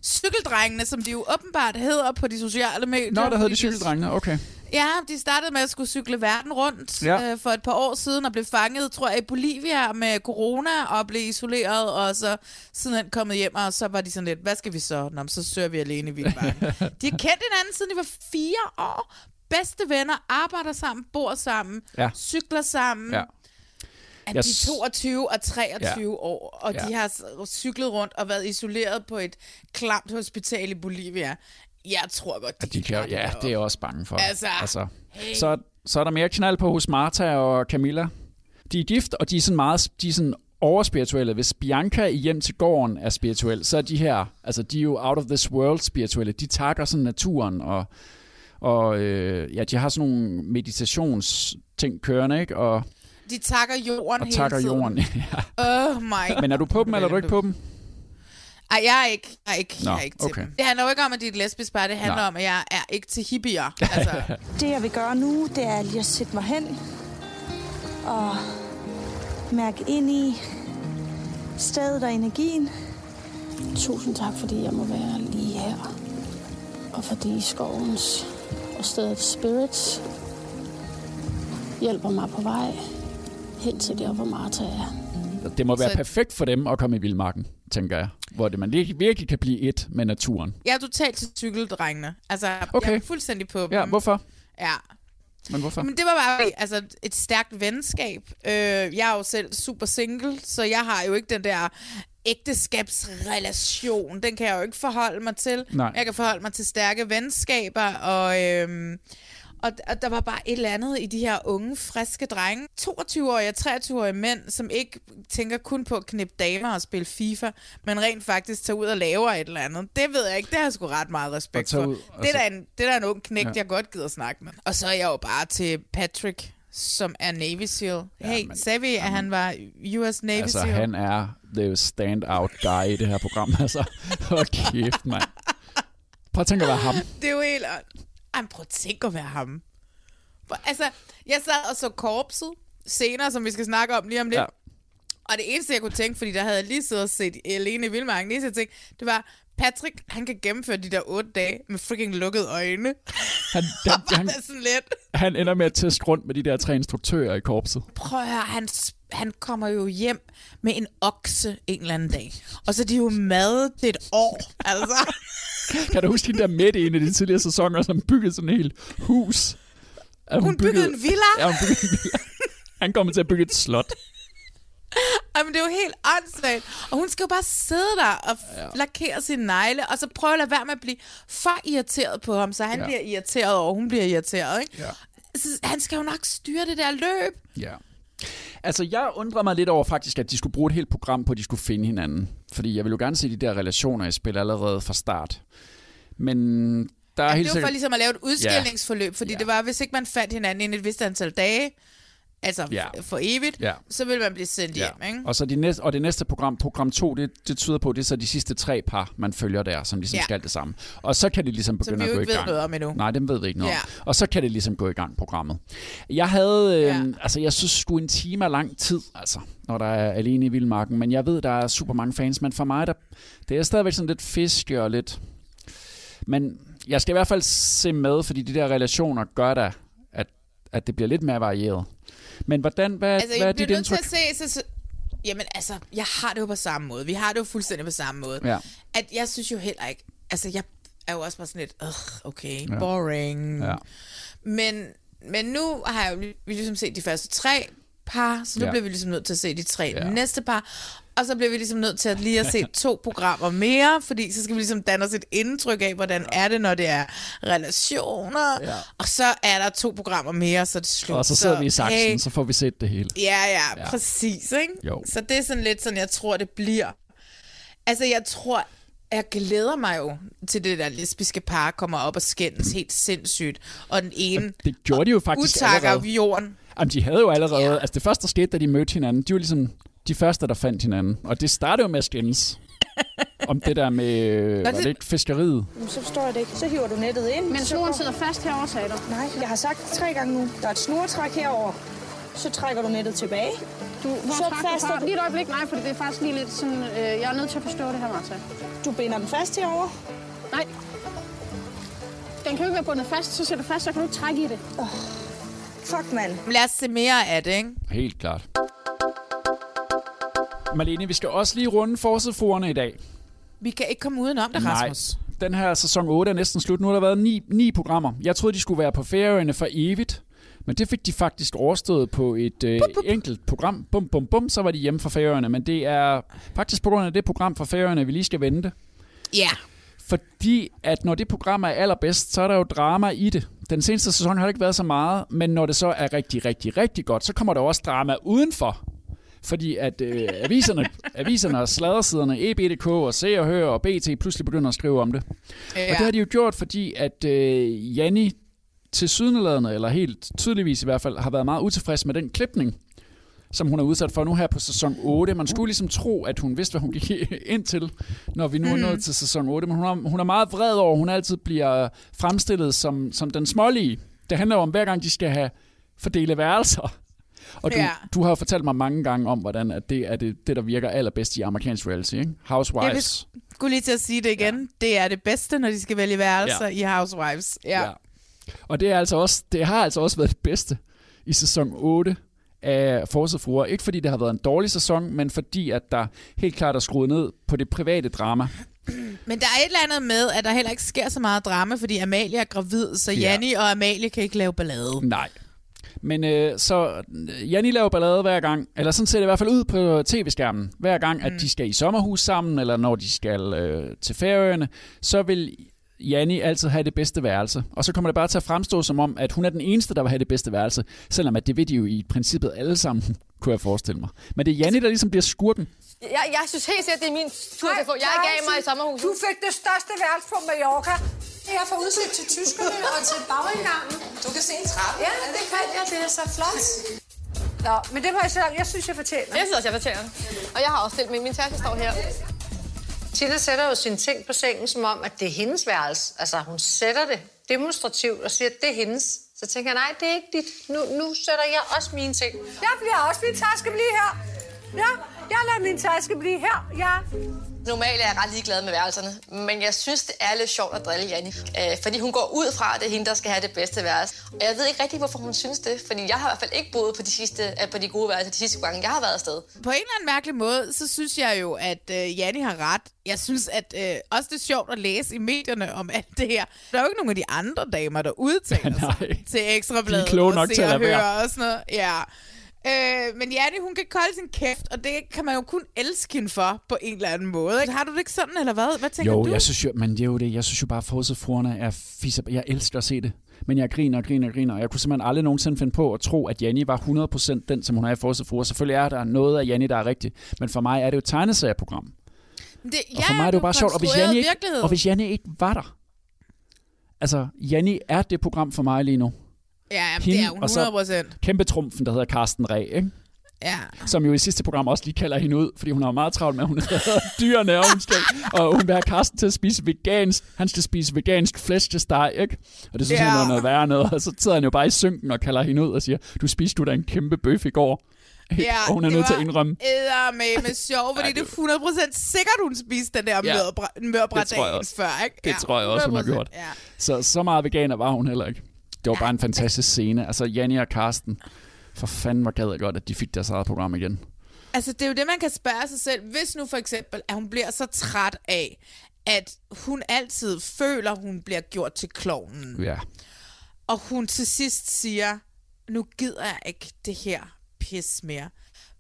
Cykeldrengene, som de jo åbenbart hedder på de sociale medier. Nå, der hedder de cykeldrengene, okay. Ja, de startede med at skulle cykle verden rundt Ja. øh, for et par år siden og blev fanget, tror jeg, i Bolivia med corona og blev isoleret, og så siden kommet hjem, og så var de sådan lidt, hvad skal vi så? Nå, så søger vi alene i vildmarken. <laughs> de har kendt hinanden, siden de var fire år. Bedste venner, arbejder sammen, bor sammen, Ja. cykler sammen. Ja. At Jeg de er 22 og 23 Ja. år, og Ja. de har cyklet rundt og været isoleret på et klamt hospital i Bolivia. Jeg tror godt, de, De kan, ja, det er jeg også bange for. Altså, altså hey. så, så er der mere knald på hos Martha og Camilla. De er gift, og de er sådan meget de er sådan overspirituelle. Hvis Bianca i Hjem til gården er spirituel, så er de her, altså de er jo out of this world spirituelle. De takker sådan naturen, og, og øh, ja, de har sådan nogle meditationsting kørende, ikke? Og, De takker jorden og hele takker tiden. jorden. <laughs> ja. Oh my Men er du på dem, eller er du ikke på dem? Ej, jeg er ikke, jeg er ikke, Nå, jeg er ikke til okay. dem. Det handler jo ikke om, at det er et lesbisk par. Det handler Nej. om, at jeg er ikke til hippier. <laughs> Altså, Det, jeg vil gøre nu, det er lige at sætte mig hen og mærke ind i stedet og energien. Tusind tak, fordi jeg må være lige her. Og fordi skovens og stedet Spirits hjælper mig på vej hen til der, hvor Martha er. Det må være Så- perfekt for dem at komme i vildmarken, tænker jeg. Hvor det, man virkelig, kan blive et med naturen. jeg er totalt til cykeldrengene. Altså, Okay. jeg er fuldstændig på dem. Ja, hvorfor? Ja. Men hvorfor? Men det var bare altså, et stærkt venskab. Øh, jeg er jo selv super single, så jeg har jo ikke den der ægteskabsrelation. Den kan jeg jo ikke forholde mig til. Nej. Jeg kan forholde mig til stærke venskaber, og, øhm, og, og der var bare et eller andet i de her unge, friske drenge. 22-årige og 23-årige mænd, som ikke tænker kun på at knippe damer og spille FIFA, men rent faktisk tager ud og laver et eller andet. Det ved jeg ikke. Det har jeg sgu ret meget respekt for. ud, det, er altså- da en, det er en ung knægt, Ja. ja. jeg godt gider snakke med. Og så er jeg jo bare til Patrick, som er Navy SEAL. Hey, men- sagde vi, at han var US Navy Altså, SEAL? han er the stand-out guy i det her program. <laughs> Altså, hold kæft, mand. Prøv at tænke at være ham. Det er jo helt... Ej, prøv at tænke at være ham. Altså, jeg sad og så korpset senere, som vi skal snakke om lige om lidt. Ja. Og det eneste, jeg kunne tænke, fordi der havde jeg lige siddet og set alene i Vildmarken, det eneste, jeg tænkte, det var, Patrick, han kan gennemføre de der otte dage med freaking lukkede øjne. Han, <laughs> han, han, Det er sådan lidt. han ender med at teste rundt med de der tre instruktører i korpset. Prøv at høre, han han kommer jo hjem med en okse en eller anden dag. Og så er de jo mad til et år, altså. <laughs> <laughs> Kan du huske hende der midt i en af de tidligere sæsoner, som byggede sådan et helt hus? At Hun byggede en villa? Ja, hun byggede en villa. Han kommer til at bygge et slot. <laughs> Jamen, det er jo helt åndssvagt. Og hun skal jo bare sidde der og ja. lakere sine negle, og så prøve at lade være med at blive for irriteret på ham, så han ja. bliver irriteret, og hun bliver irriteret, ikke? Ja. Så han skal jo nok styre det der løb. Ja. Altså, jeg undrer mig lidt over faktisk, at de skulle bruge et helt program på, at de skulle finde hinanden. Fordi jeg vil jo gerne se de der relationer i spil allerede fra start. Men der er Ja, helt det var for sikkert... ligesom at lave et udskillingsforløb, fordi Ja. det var, hvis ikke man fandt hinanden inden et vist antal dage, altså Ja. for evigt, Ja. så ville man blive sendt Ja. hjem, ikke? Og, så de næste, og det næste program, program 2, det, det tyder på, det er så de sidste tre par, man følger der, som ligesom ja. Skal det samme. Og så kan det ligesom Som begynde vi at gå ikke i ved gang. noget om endnu. Nej, dem ved vi ikke noget Ja. om. Og så kan det ligesom gå i gang, programmet. Jeg havde, øh, ja. altså jeg synes sgu en time er lang tid, altså, når der er alene i Vildmarken. Men jeg ved, der er super mange fans, men for mig, der, det er stadigvæk sådan lidt fiske og lidt... Men jeg skal i hvert fald se med, fordi de der relationer gør da, at, at det bliver lidt mere varieret. Men hvordan, hvad, Altså, hvad er jeg dit bliver nødt til indtryk? at se... Så, jamen, altså, jeg har det jo på samme måde. Vi har det jo fuldstændig på samme måde. Ja. At jeg synes jo heller ikke... Altså, jeg er jo også bare sådan lidt... Ugh, okay, Ja. boring. Ja. Men, men nu har jeg jo vi ligesom set de første tre par, så nu Ja. ja. bliver vi ligesom nødt til at se de tre Ja. ja. næste par. Og så bliver vi ligesom nødt til at lige at se <laughs> to programmer mere, fordi så skal vi ligesom danne os et indtryk af, hvordan er det, når det er relationer. Ja. Og så er der to programmer mere, så det slut. Og så sidder vi i saksen, hey, så får vi set det hele. Ja, ja, Ja. ja, præcis, ikke? Jo. Så det er sådan lidt sådan, jeg tror, det bliver. Altså, jeg tror, jeg glæder mig jo til det der lesbiske par kommer op og skændes helt sindssygt. Og den ene Det gjorde de jo faktisk utakker allerede. jorden. Jamen, de havde jo allerede... Ja. Altså, det første, der skete, da de mødte hinanden, de var ligesom de første, der fandt hinanden. Og det startede jo med at skændes. om det der med... <laughs> Var det ikke fiskeriet? Så forstår jeg det ikke. Så hiver du nettet ind. Men snoren sidder fast herovre, sagde du? Nej, jeg har sagt tre gange nu. Der er et snortræk herover. Så trækker du nettet tilbage. Du, hvor så fra? du. Lige et øjeblik, nej, for det er faktisk lige lidt sådan... Øh, jeg er nødt til at forstå det her, Martha. Du binder den fast herover. Nej. Den kan jo ikke være bundet fast, så sætter du fast, så kan du ikke trække i det. Oh. Fuck, mand. Lad os se mere af det, ikke? Helt klart. Malene, vi skal også lige runde forsideforerne i dag. Vi kan ikke komme udenom det, Rasmus. Den her sæson 8 er næsten slut. Nu har der været ni, ni programmer. Jeg troede, de skulle være på Færøerne for evigt. Men det fik de faktisk overstået på et øh, enkelt program. Bum, bum, bum, så var de hjemme fra Færøerne. Men det er faktisk på grund af det program fra Færøerne, vi lige skal vente. Ja. Fordi at når det program er allerbedst, så er der jo drama i det. Den seneste sæson har det ikke været så meget, men når det så er rigtig, rigtig, rigtig godt, så kommer der også drama udenfor. Fordi at øh, <laughs> aviserne, aviserne og sladdersiderne, EB.dk og Se og Hør og BT pludselig begynder at skrive om det. Ja. Og det har de jo gjort, fordi at øh, Janni til sydenladende, eller helt tydeligvis i hvert fald, har været meget utilfreds med den klipning, som hun er udsat for nu her på sæson 8. Man skulle ligesom tro, at hun vidste, hvad hun gik <laughs> ind til, når vi nu er Mhm. nået til sæson 8. Men hun er, hun er meget vred over, at hun altid bliver fremstillet som, som den smålige. Det handler jo om, hver gang de skal have fordele værelser. Og du, Ja. du har fortalt mig mange gange om, hvordan at det er det, det, der virker allerbedst i amerikansk reality. Ikke? Housewives. Jeg skulle lige til at sige det igen. Ja. Det er det bedste, når de skal vælge værelser ja. i Housewives. Ja. ja. Og det, er altså også, det har altså også været det bedste i sæson 8 af Forsøgfruer. Ikke fordi det har været en dårlig sæson, men fordi at der helt klart er skruet ned på det private drama. Men der er et eller andet med, at der heller ikke sker så meget drama, fordi Amalie er gravid, så Ja. Janni og Amalie kan ikke lave ballade. Nej. Men øh, så øh, Janni laver ballade hver gang, eller sådan ser det i hvert fald ud på tv-skærmen. Hver gang, at de skal i sommerhus sammen, eller når de skal øh, til Færøerne, så vil Janni altid have det bedste værelse. Og så kommer det bare til at fremstå som om, at hun er den eneste, der vil have det bedste værelse. Selvom at det vil de jo i princippet alle sammen, <laughs> kunne jeg forestille mig. Men det er Janni, der ligesom bliver skurken. Jeg, jeg synes helt sikkert, det er min tur til at få. Jeg gav mig i sommerhuset. Du fik det største værelse på Mallorca. Jeg får udsigt til tyskerne <laughs> og til bagindgangen. Du kan se en trappe. Ja, det kan jeg. Det er så flot. Nå, men det var jeg selv. Jeg synes, jeg fortjener. Jeg synes også, jeg fortjener det. Og jeg har også stillet min, min taske står her. Tina sætter jo sine ting på sengen, som om, at det er hendes værelse. Altså, hun sætter det demonstrativt og siger, at det er hendes. Så tænker jeg, nej, det er ikke dit. Nu, nu sætter jeg også mine ting. Jeg bliver også min taske blive her. Ja, jeg lader min taske blive her. Ja. Normalt er jeg ret ligeglad med værelserne, men jeg synes, det er lidt sjovt at drille Janni. Øh, fordi hun går ud fra, at det er hende, der skal have det bedste værelse. Og jeg ved ikke rigtig, hvorfor hun synes det, fordi jeg har i hvert fald ikke boet på de, sidste, øh, på de gode værelser de sidste gange, jeg har været afsted. På en eller anden mærkelig måde, så synes jeg jo, at øh, Janni har ret. Jeg synes, at øh, også det er sjovt at læse i medierne om alt det her. Der er jo ikke nogen af de andre damer, der udtaler <laughs> sig til Ekstrabladet. De er kloge og nok Se til at og. Høre og sådan noget. Ja. Øh, men Janne, hun kan kolde sin kæft, og det kan man jo kun elske hende for på en eller anden måde. Ikke? Har du det ikke sådan, eller hvad? Hvad tænker Jo, du? jeg synes jo, men det er jo det. Jeg synes jo bare, at forsøgfruerne er fisser. Jeg elsker at se det. Men jeg griner og griner og griner, og jeg kunne simpelthen aldrig nogensinde finde på at tro, at Janni var 100% den, som hun er i forsøgfruer. Selvfølgelig er der noget af Janni, der er rigtigt, men for mig er det jo et tegneserieprogram. Det, Og for mig er det jo bare sjovt, og hvis, Janni ikke, og hvis Janni ikke var der, altså Janni er det program for mig lige nu. Ja, jamen, det er hun og så 100%. kæmpe trumfen, der hedder Carsten Ræ, ikke? Ja. som jo i sidste program også lige kalder hende ud, fordi hun har meget travlt med, at hun er dyrene, og hun, skal, og hun vil have Karsten til at spise vegansk. Han skal spise vegansk flæskesteg, ikke? Og det synes Ja. han er noget værre noget. Og så sidder han jo bare i synken og kalder hende ud og siger, du spiste du da en kæmpe bøf i går. Ja, <laughs> og hun er det nødt til at indrømme. med med <laughs> sjov, fordi det er 100% sikkert, hun spiste den der Ja, mørbræ- mørbræ det tror jeg dagen før, ikke? Det tror jeg også, hun har 100%, gjort. Ja. Så, så meget veganer var hun heller ikke. Det var bare en fantastisk scene. Altså, Janni og Karsten, for fanden var gad jeg godt, at de fik deres eget program igen. Altså, det er jo det, man kan spørge sig selv. Hvis nu for eksempel, at hun bliver så træt af, at hun altid føler, hun bliver gjort til klovnen, Ja. og hun til sidst siger, nu gider jeg ikke det her pis mere.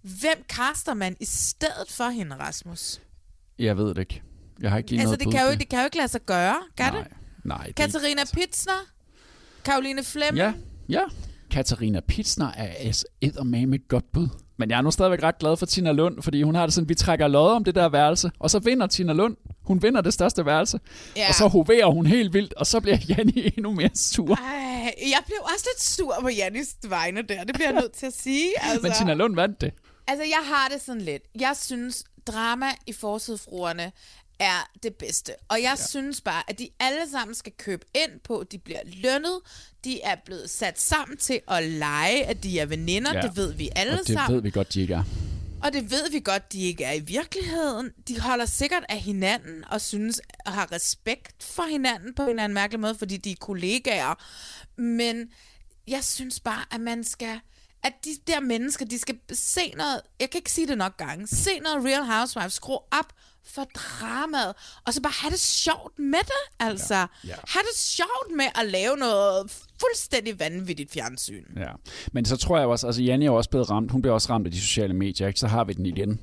Hvem kaster man i stedet for hende, Rasmus? Jeg ved det ikke. Jeg har ikke lige altså, noget det kan, jo, det kan jo ikke lade sig gøre, kan det? Nej, det Katarina Pitsner? Karoline Flemming? Ja, ja. Katarina Pitsner er eddermame et godt bud. Men jeg er nu stadigvæk ret glad for Tina Lund, fordi hun har det sådan, vi trækker lod om det der værelse, og så vinder Tina Lund. Hun vinder det største værelse. Ja. Og så hoverer hun helt vildt, og så bliver Janni <laughs> endnu mere sur. Ej, jeg blev også lidt sur på Jannis vegne der. Det bliver jeg nødt til at sige. Altså. <laughs> Men Tina Lund vandt det. Altså, jeg har det sådan lidt. Jeg synes, drama i Forsidfruerne er det bedste. Og jeg ja. synes bare, at de alle sammen skal købe ind på, at de bliver lønnet. De er blevet sat sammen til at lege, at de er veninder. Ja. Det ved vi alle og det sammen. ved vi godt, de ikke er. Og det ved vi godt, de ikke er i virkeligheden. De holder sikkert af hinanden og synes og har respekt for hinanden på en eller anden mærkelig måde, fordi de er kollegaer. Men jeg synes bare, at man skal at de der mennesker, de skal se noget, jeg kan ikke sige det nok gange, se noget Real Housewives, skru op for dramaet, og så bare have det sjovt med det, altså. Ja, ja. have det sjovt med at lave noget fuldstændig vanvittigt fjernsyn. Ja. Men så tror jeg også, altså Janni er også blevet ramt, hun bliver også ramt af de sociale medier, ikke? så har vi den igen.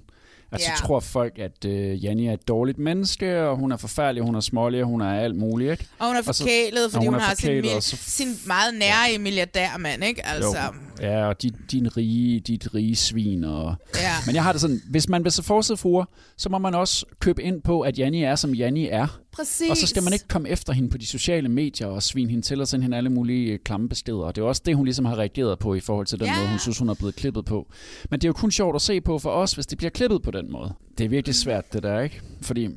Altså, Ja. så tror folk, at øh, Janni er et dårligt menneske, og hun er forfærdelig, hun er smålig, hun er alt muligt, ikke? Og hun er så- forkælet, og fordi hun, er har sin, mil- så sin meget nære milliardærmand, ikke? Altså, Jo. Ja, og dit, din rige, dit rige svin. Og... Ja. Men jeg har det sådan, hvis man vil se forsidefruer, så må man også købe ind på, at Janni er, som Janni er. Præcis. Og så skal man ikke komme efter hende på de sociale medier og svine hende til og sende hende alle mulige øh, klamme beskeder. Og det er også det, hun ligesom har reageret på i forhold til den Ja. måde, hun synes, hun er blevet klippet på. Men det er jo kun sjovt at se på for os, hvis det bliver klippet på den måde. Det er virkelig svært, det der, ikke? Fordi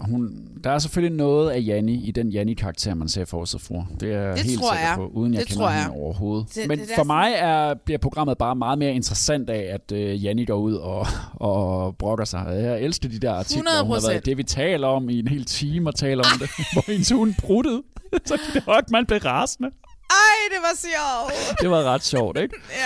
hun, der er selvfølgelig noget af Janni i den Janni-karakter, man ser for sig for. Det er Det helt tror sikker jeg. på, uden jeg Det kender tror jeg. hende overhovedet. Det- Men det der for mig er, bliver programmet bare meget mere interessant af, at øh, Janni går ud og, og brokker sig. Jeg elsker de der artikler, hun har 100%. været det, vi taler om i en hel time og taler om det, <laughs> hvor hendes hund pruttede. Så det var man blev rasende. Ej, det var sjovt. Det var ret sjovt, ikke? <laughs>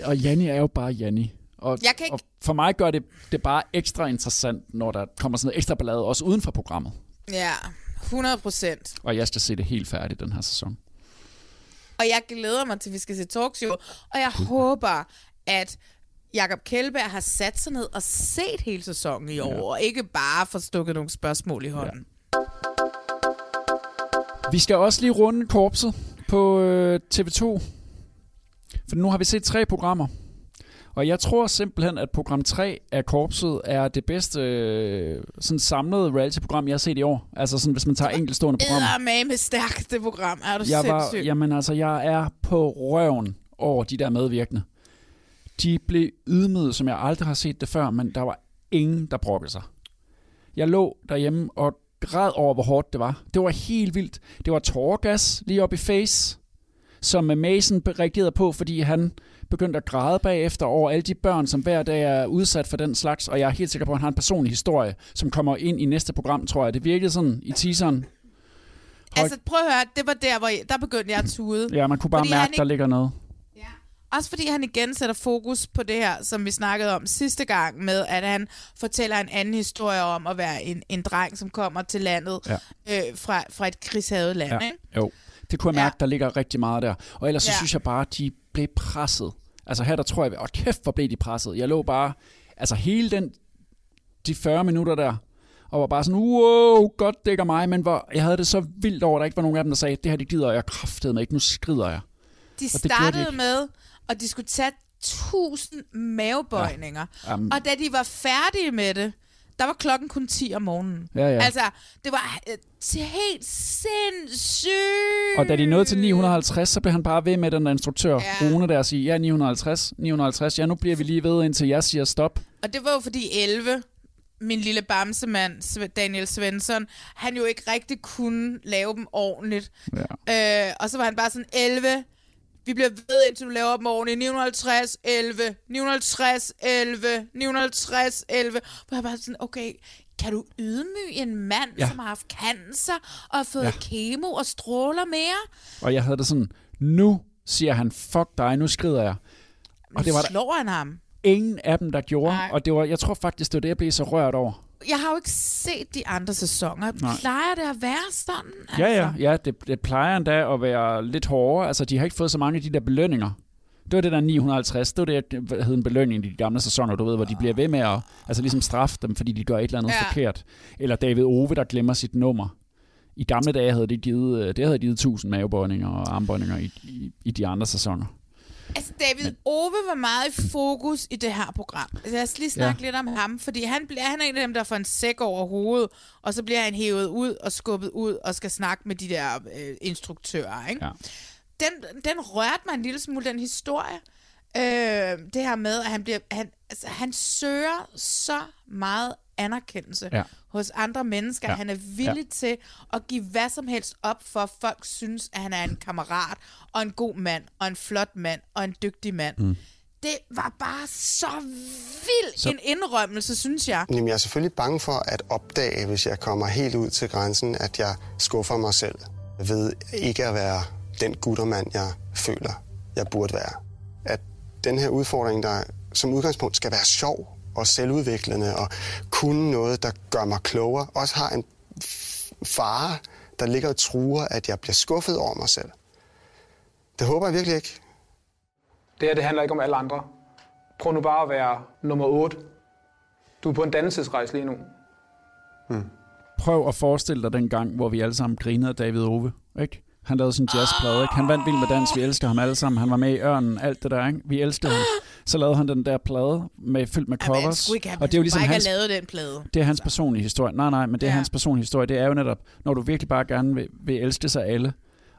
ja. Og Janni er jo bare Janni. Og, Jeg kan ikke- og for mig gør det, det bare ekstra interessant, når der kommer sådan noget ekstra ballade, også uden for programmet. Ja, 100 procent. Og jeg skal se det helt færdigt den her sæson. Og jeg glæder mig til, at vi skal se talkshow. Og jeg håber, at Jakob Kjellberg har sat sig ned og set hele sæsonen i år, ja. og ikke bare får stukket nogle spørgsmål i hånden. Vi skal også lige runde korpset på øh, TV2. For nu har vi set tre programmer. Og jeg tror simpelthen, at program 3 af korpset er det bedste øh, sådan samlede reality-program, jeg har set i år. Altså sådan, hvis man tager enkeltstående programmer. med med stærkt, det program. Er du Jeg var, sindssyg? jamen altså, jeg er på røven over de der medvirkende. De blev ydmyget, som jeg aldrig har set det før, men der var ingen, der brokkede sig. Jeg lå derhjemme og græd over, hvor hårdt det var. Det var helt vildt. Det var tårgas lige op i face, som Mason reagerede på, fordi han begyndt at græde bagefter over alle de børn, som hver dag er udsat for den slags, og jeg er helt sikker på, at han har en personlig historie, som kommer ind i næste program, tror jeg. Det virkede sådan i teaseren. Altså, prøv at høre, det var der, hvor jeg, der begyndte jeg at tude. Ja, man kunne bare Fordi mærke, han der ligger noget. Også fordi han igen sætter fokus på det her, som vi snakkede om sidste gang, med at han fortæller en anden historie om at være en, en dreng, som kommer til landet Ja. øh, fra, fra et krigshavet land. Ja, Ikke? jo. Det kunne jeg mærke, ja. der ligger rigtig meget der. Og ellers så Ja. synes jeg bare, at de blev presset. Altså her, der tror jeg, åh kæft, hvor blev de presset. Jeg lå bare, altså hele den, de 40 minutter der, og var bare sådan, wow, godt dækker mig, men hvor, jeg havde det så vildt over, at der ikke var nogen af dem, der sagde, det her, det gider jeg kraftedeme med ikke, nu skrider jeg. De Og de startede ikke. med, at de skulle tage tusind mavebøjninger. Ja. Jamen. Og da de var færdige med det, der var klokken kun 10 om morgenen. Ja, ja. Altså, det var øh, helt sindssygt. Og da de nåede til 950, så blev han bare ved med den der instruktør, Ja. Rune der, at sige, ja, 950, 950, ja, nu bliver vi lige ved, indtil jeg siger stop. Og det var jo fordi 11, min lille bamsemand, Daniel Svensson, han jo ikke rigtig kunne lave dem ordentligt. Ja. Øh, og så var han bare sådan, 11, vi bliver ved, indtil du laver dem ordentligt. 950, 11, 950, 11, 950, 11. Hvor jeg bare sådan, okay, kan du ydmyge en mand, Ja. som har haft cancer og har fået Ja. kemo og stråler mere? Og jeg havde det sådan, nu siger han, fuck dig, nu skrider jeg. Og det var der Slår han ham? ingen af dem, der gjorde. Nej. Og det var, jeg tror faktisk, det var det, jeg blev så rørt over. Jeg har jo ikke set de andre sæsoner. Nej. Plejer det at være sådan? Altså? Ja, ja, ja det, det plejer endda at være lidt hårdere. Altså, de har ikke fået så mange af de der belønninger. Det var det der 950, det var det, der hed en belønning i de gamle sæsoner, du ved, hvor de bliver ved med at altså ligesom straffe dem, fordi de gør et eller andet Ja. forkert. Eller David Ove, der glemmer sit nummer. I gamle dage havde det givet, øh, det havde givet 1000 mavebøjninger og armbøjninger i, i, i de andre sæsoner. Altså, David Ove var meget i fokus i det her program. Altså, lad os lige snakke ja. lidt om ham, fordi han, bliver, han er en af dem, der får en sæk over hovedet, og så bliver han hævet ud og skubbet ud og skal snakke med de der øh, instruktører. Ikke? Ja. Den, den rørte mig en lille smule, den historie. Øh, det her med, at han, bliver, han, altså, han søger så meget anerkendelse Ja. hos andre mennesker. Ja. Han er villig Ja. til at give hvad som helst op for, at folk synes, at han er en kammerat, og en god mand, og en flot mand, og en dygtig mand. Mm. Det var bare så vild Så- så... en indrømmelse, synes jeg. Jamen, jeg er selvfølgelig bange for at opdage, hvis jeg kommer helt ud til grænsen, at jeg skuffer mig selv ved ikke at være den guttermand, jeg føler, jeg burde være. At den her udfordring, der som udgangspunkt skal være sjov og selvudviklende og kunne noget, der gør mig klogere, også har en fare, der ligger og truer, at jeg bliver skuffet over mig selv. Det håber jeg virkelig ikke. Det her det handler ikke om alle andre. Prøv nu bare at være nummer 8. Du er på en dannelsesrejse lige nu. Prøv at forestille dig den gang, hvor vi alle sammen grinede af David Ove, ikke? Han lavede sådan en jazzplade, ikke? Han vandt Vild med Dans, vi elsker ham alle sammen. Han var med i Ørnen, alt det der, ikke? Vi elskede ham. Så lavede han den der plade med, fyldt med Jamen, covers. have, og det er jo ligesom hans, lavet den plade. det er hans personlige historie. Nej, nej, men det er Ja. hans personlige historie. Det er jo netop, når du virkelig bare gerne vil, vil elske sig alle,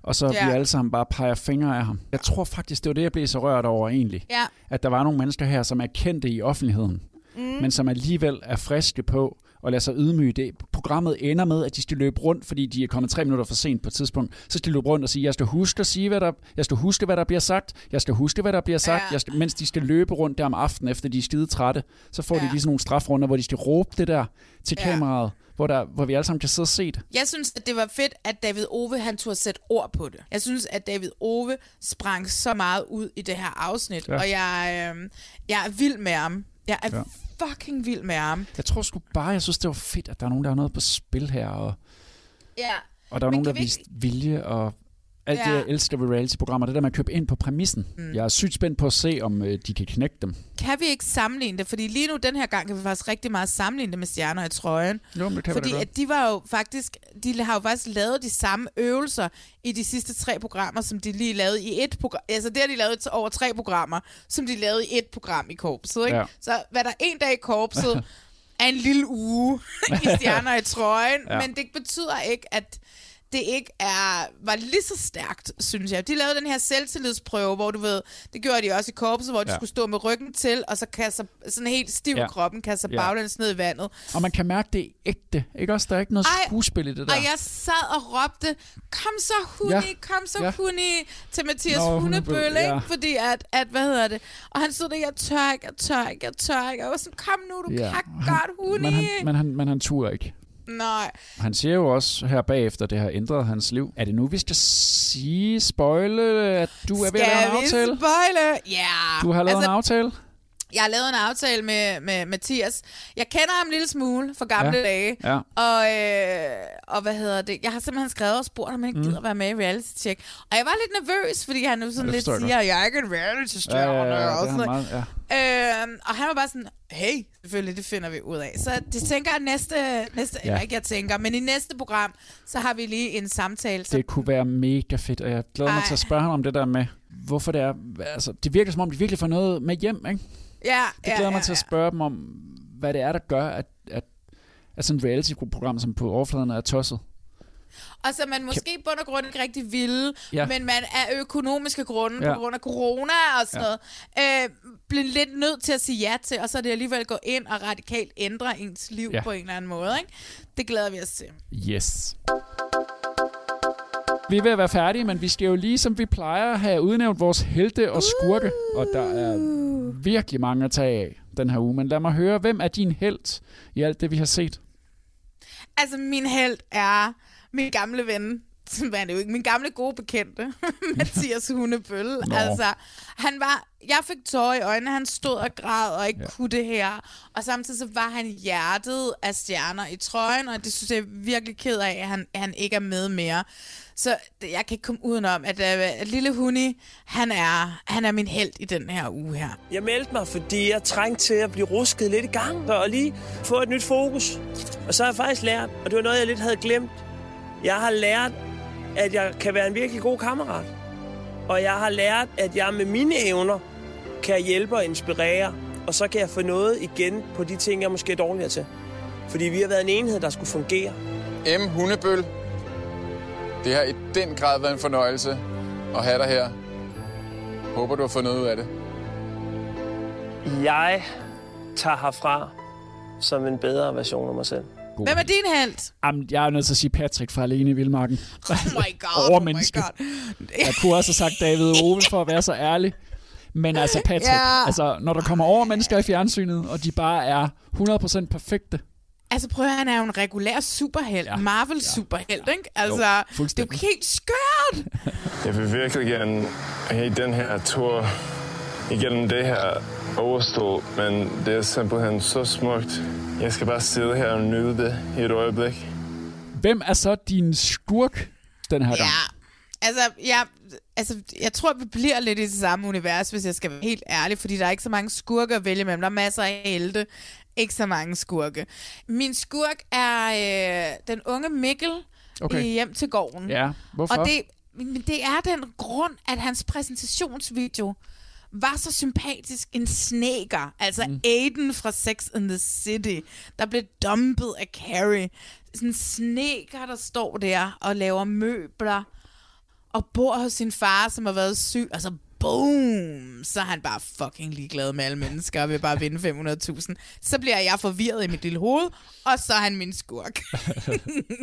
og så ja. vi alle sammen bare peger fingre af ham. Jeg tror faktisk, det var det, jeg blev så rørt over egentlig. Ja. At der var nogle mennesker her, som er kendte i offentligheden, Mm. men som alligevel er friske på og lade sig ydmyge det. Programmet ender med, at de skal løbe rundt, fordi de er kommet tre minutter for sent på et tidspunkt. Så skal de løbe rundt og sige, jeg skal huske at sige, hvad der, jeg skal huske, hvad der bliver sagt. Jeg skal huske, hvad der bliver sagt. Ja. Jeg skal, mens de skal løbe rundt der om aftenen, efter de er skide trætte, så får ja. De lige sådan nogle strafrunder, hvor de skal råbe det der til Ja. kameraet, hvor, der, hvor vi alle sammen kan sidde og se det. Jeg synes, at det var fedt, at David Ove han turde sætte ord på det. Jeg synes, at David Ove sprang så meget ud i det her afsnit, ja. og jeg, øh, jeg er vild med ham. Jeg er Ja. Fucking vild med ham. Jeg tror sgu bare, jeg synes, det var fedt, at der er nogen, der har noget på spil her, og, Ja. og der er Men nogen, der kan vi viste vilje, og alt ja. Det, jeg elsker ved reality-programmer, det der med at købe ind på præmissen. Mm. Jeg er sygt spændt på at se, om øh, de kan knække dem. Kan vi ikke sammenligne det? Fordi lige nu, den her gang, kan vi faktisk rigtig meget sammenligne det med stjerner i trøjen. Jo, men det kan Fordi at de var jo faktisk, de har jo faktisk lavet de samme øvelser i de sidste tre programmer, som de lige lavede i et program. Altså det har de lavet over tre programmer, som de lavede i et program i korpset. Ikke? Ja. Så hvad der en dag i korpset, <laughs> er en lille uge <laughs> i stjerner i trøjen. Ja. Men det betyder ikke, at det ikke er, var lige så stærkt, synes jeg. De lavede den her selvtillidsprøve, hvor du ved, det gjorde de også i korpset, hvor de Ja. skulle stå med ryggen til, og så kaster sådan helt stiv Ja. kroppen, kaster Ja. baglæns ned i vandet. Og man kan mærke, det er ægte. Ikke også? Der er ikke noget Ej, skuespil i det der. Og jeg sad og råbte, kom så huni, Ja. kom så Ja. huni, til Mathias Nå, Hundebøl, ikke? ja. Fordi at, at, hvad hedder det? Og han stod der, jeg tør ikke, jeg tør ikke, jeg tør ikke. Og jeg var sådan, kom nu, du Ja. kan godt, huni. Men han, men han, men han turer ikke. Nej. Han siger jo også her bagefter, det har ændret hans liv. Er det nu, vi skal sige, spoile, at du er ved at lave en Skal vi aftale? spoile? Ja. Du har lavet altså, en aftale? Jeg har lavet en aftale med, med Mathias. Jeg kender ham en lille smule fra gamle Ja. dage. Ja. Og, øh, og hvad hedder det? Jeg har simpelthen skrevet og spurgt, om han ikke Mm. gider være med i reality check. Og jeg var lidt nervøs, fordi han nu sådan det lidt siger, at jeg er ikke en reality Ja, stjerne. ja, ja, det og sådan meget, ja. Øhm, og han var bare sådan, hey, selvfølgelig, det finder vi ud af. Så det tænker jeg næste, næste Ja. ikke jeg tænker, men i næste program, så har vi lige en samtale. Så Det kunne være mega fedt, og jeg glæder mig Ej. til at spørge ham om det der med, hvorfor det er... Altså, det virker som om, de virkelig får noget med hjem, ikke? Ja, Det ja, glæder mig ja, til at ja. spørge dem om, hvad det er, der gør, at, at, at sådan et reality-program, som på overfladen er tosset. Og så man måske i bund og grund ikke rigtig ville, Ja. ja. men man er økonomiske grunde, ja. Ja. på grund af corona og sådan Ja. ja. noget, øh, bliver lidt nødt til at sige ja til, og så er det alligevel gå ind og radikalt ændre ens liv Ja. ja. på en eller anden måde. Ikke? Det glæder vi os til. Yes. Vi er ved at være færdige, men vi skal jo lige, som vi plejer, have udnævnt vores helte og skurke. Og der er virkelig mange at tage af den her uge. Men lad mig høre, hvem er din helt i alt det, vi har set? Altså, min held er min gamle ven, <laughs> som er det jo ikke, min gamle gode bekendte, <laughs> Mathias Hundebøl. Nå. Altså, han var, jeg fik tårer i øjnene, han stod og græd og ikke ja. kunne det her. Og samtidig så var han hjertet af stjerner i trøjen, og det synes jeg er virkelig ked af, at han, han ikke er med mere. Så det- jeg kan ikke komme udenom, at, uh, at lille Huni, han er, han er min held i den her uge her. Jeg meldte mig, fordi jeg trængte til at blive rusket lidt i gang og lige få et nyt fokus. Og så har jeg faktisk lært, og det var noget, jeg lidt havde glemt. Jeg har lært, at jeg kan være en virkelig god kammerat. Og jeg har lært, at jeg med mine evner kan hjælpe og inspirere. Og så kan jeg få noget igen på de ting, jeg måske er dårligere til. Fordi vi har været en enhed, der skulle fungere. M. Hundebøl. Det har i den grad været en fornøjelse at have dig her. Håber, du har fået noget ud af det. Jeg tager herfra som en bedre version af mig selv. Hvem er din held? Jamen, jeg er nødt til at sige Patrick fra Alene i Vildmarken. Oh my god, <laughs> Overmenneske. oh my god. Jeg kunne også have sagt David Ove for at være så ærlig. Men altså Patrick, Ja. altså, når der kommer over mennesker i fjernsynet, og de bare er 100% perfekte, Altså prøv at han er jo en regulær superhelt. Ja. Marvel superhelt, ikke? Altså, Jo, det er jo helt skørt. Jeg vil virkelig gerne have den her tur igennem det her overstå, men det er simpelthen så smukt. Jeg skal bare sidde her og nyde det i et øjeblik. hvem er så din skurk den her gang? Altså, jeg, altså, jeg tror, vi bliver lidt i det samme univers, hvis jeg skal være helt ærlig, fordi der er ikke så mange skurke at vælge mellem. Der er masser af helte, ikke så mange skurke. Min skurk er øh, den unge Mikkel Okay. i Hjem til gården. Ja, hvorfor? Og det, men det er den grund, at hans præsentationsvideo var så sympatisk en sneker. Altså mm. Aiden fra Sex and the City, der blev dumpet af Carrie. Sådan en sneker, der står der og laver møbler og bor hos sin far, som har været syg. Altså, boom! Så er han bare fucking ligeglad med alle mennesker og vil bare vinde 500.000. Så bliver jeg forvirret i mit lille hoved, og så er han min skurk.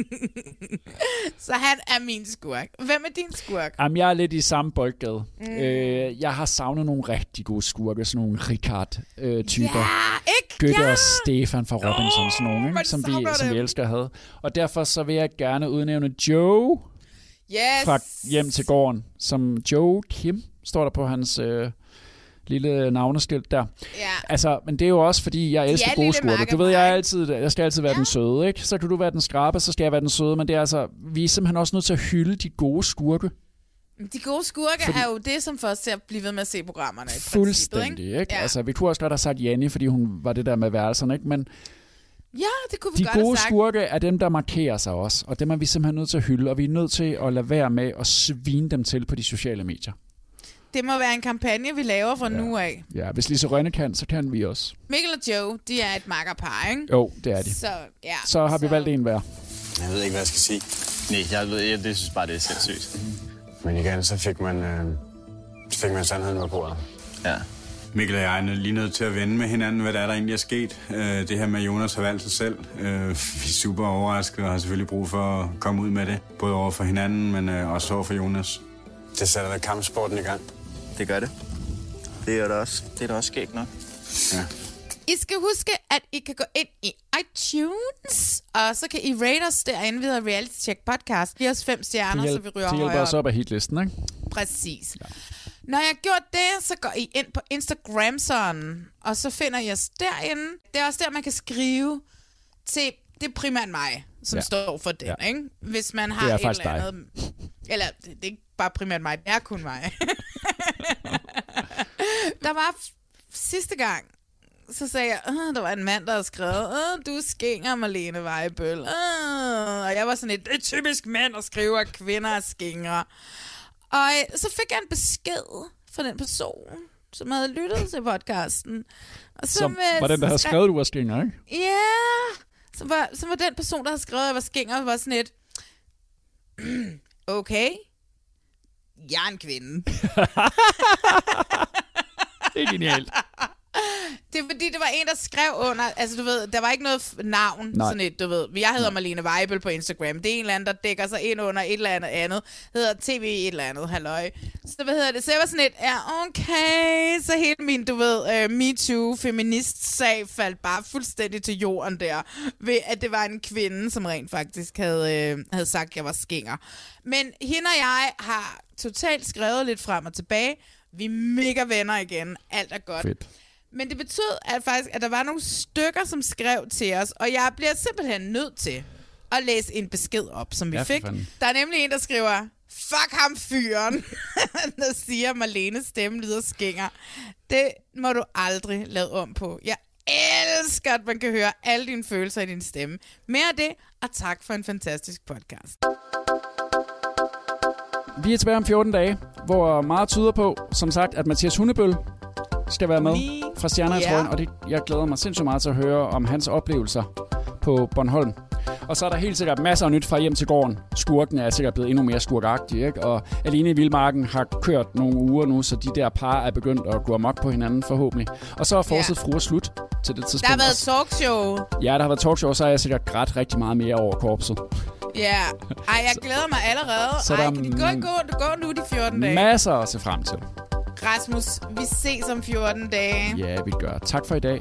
<laughs> så han er min skurk. Hvem er din skurk? Jamen, jeg er lidt i samme boldgade. Mm. Øh, jeg har savnet nogle rigtig gode skurke, sådan nogle Richard-typer. Ja, ikke? Götte ja! og Stefan fra Robinson, sådan nogle, ikke? Som, vi, som vi elsker at have. Og derfor så vil jeg gerne udnævne Joe Yes! fra Hjem til Gården, som Joe Kim, står der på hans øh, lille navneskilt der. Ja. Altså, men det er jo også, fordi jeg elsker er gode skurke. Du ved, jeg, er altid, jeg skal altid være ja. den søde, ikke? Så kan du være den skrabe, så skal jeg være den søde, men det er altså, vi er simpelthen også nødt til at hylde de gode skurke. De gode skurke Fordi- er jo det, som får os til at blive ved med at se programmerne. I Fuldstændig, princippet, ikke? Ja. Altså, vi kunne også godt have sagt Janni, fordi hun var det der med værelserne, ikke? Men ja, det kunne vi de godt gode have sagt. skurke er dem, der markerer sig også, og dem er vi simpelthen nødt til at hylde, og vi er nødt til at lade være med at svine dem til på de sociale medier. Det må være en kampagne, vi laver fra Ja. nu af. Ja, hvis Lise Rønne kan, så kan vi også. Mikkel og Joe, de er et makkerpar, ikke? Jo, det er de. Så, ja. Så har vi valgt en hver. Jeg ved ikke, hvad jeg skal sige. Nej, jeg, ved, jeg det synes bare, det er sindssygt. Men igen, så fik man, øh, så fik man sandheden på bordet. Ja. Mikkel og jeg er lige nødt til at vende med hinanden, hvad der er, der egentlig er sket. Øh, det her med, Jonas har valgt sig selv. Øh, vi er super overrasket og har selvfølgelig brug for at komme ud med det. Både over for hinanden, men øh, også over for Jonas. Det sætter da kampsporten i gang. Det gør det. Det er da også, det er da også skægt nok. Ja. I skal huske, at I kan gå ind i iTunes, og så kan I rate os derinde ved Reality Check Podcast. Giv os fem stjerner, så vi ryger det hjælper højere os op af hitlisten, ikke? Præcis. Ja. Når jeg har gjort det, så går I ind på Instagram sådan, og så finder I os derinde. Det er også der, man kan skrive til, det er primært mig, som Ja. står for den, Ja. ikke? Hvis man har et eller dig. andet... Eller, det det er ikke bare primært mig, det er kun mig. <laughs> der var sidste gang, så sagde jeg, "Åh, der var en mand, der havde skrevet, Åh, du skinger, Marlene Vejbøl. Åh. Og jeg var sådan et, det er typisk mænd, der skriver, at kvinder er skingre. Og øh, så fik jeg en besked fra den person, som havde lyttet til podcasten. Og Som øh, var den, der havde skrev- skrevet, du var skinger, ikke? Ja, yeah. så var, så var den person, der havde skrevet, at jeg var skinger, var sådan et, okay, jeg er en kvinde. <laughs> Det er genialt. Det er fordi, det var en, der skrev under, altså du ved, der var ikke noget navn, Nej. Nej. sådan et, du ved. Jeg hedder Marlene Weibel på Instagram. Det er en eller anden, der dækker sig ind under et eller andet andet. Hedder TV et eller andet, halløj. Så hvad hedder det? Så jeg var sådan et, ja, okay. Så hele min, du ved, uh, MeToo-feminist-sag faldt bare fuldstændig til jorden der. Ved at det var en kvinde, som rent faktisk havde, øh, havde sagt, at jeg var skinger. Men hende og jeg har totalt skrevet lidt frem og tilbage. Vi er mega venner igen. Alt er godt. Fedt. Men det betød at faktisk, at der var nogle stykker, som skrev til os, og jeg bliver simpelthen nødt til at læse en besked op, som vi Ja, fik. fanden. Der er nemlig en, der skriver, fuck ham fyren, <laughs> der siger, at Marlenes stemme lyder skinger. Det må du aldrig lade om på. Jeg elsker, at man kan høre alle dine følelser i din stemme. Mere af det, og tak for en fantastisk podcast. Vi er tilbage om 14 dage, hvor meget tyder på, som sagt, at Mathias Hundebøl skal være med fra Stjerner i Ja. trøjen, og det, jeg glæder mig sindssygt meget til at høre om hans oplevelser på Bornholm. Og så er der helt sikkert masser af nyt fra hjem til gården. Skurken er sikkert blevet endnu mere skurkagtig, ikke? Og Alene i Vildmarken har kørt nogle uger nu, så de der par er begyndt at gå amok på hinanden forhåbentlig. Og så er forsøget fruer slut til det tidspunkt. Der har været talkshow. Ja, der har været talkshow, og så er jeg sikkert grædt rigtig meget mere over korpset. Ja. Ej, jeg <laughs> glæder mig allerede. Så Ej, der kan de gå, gå, gå nu de 14 dage? Masser at se frem til. Rasmus, vi ses om 14 dage. Ja, vi gør. Tak for i dag.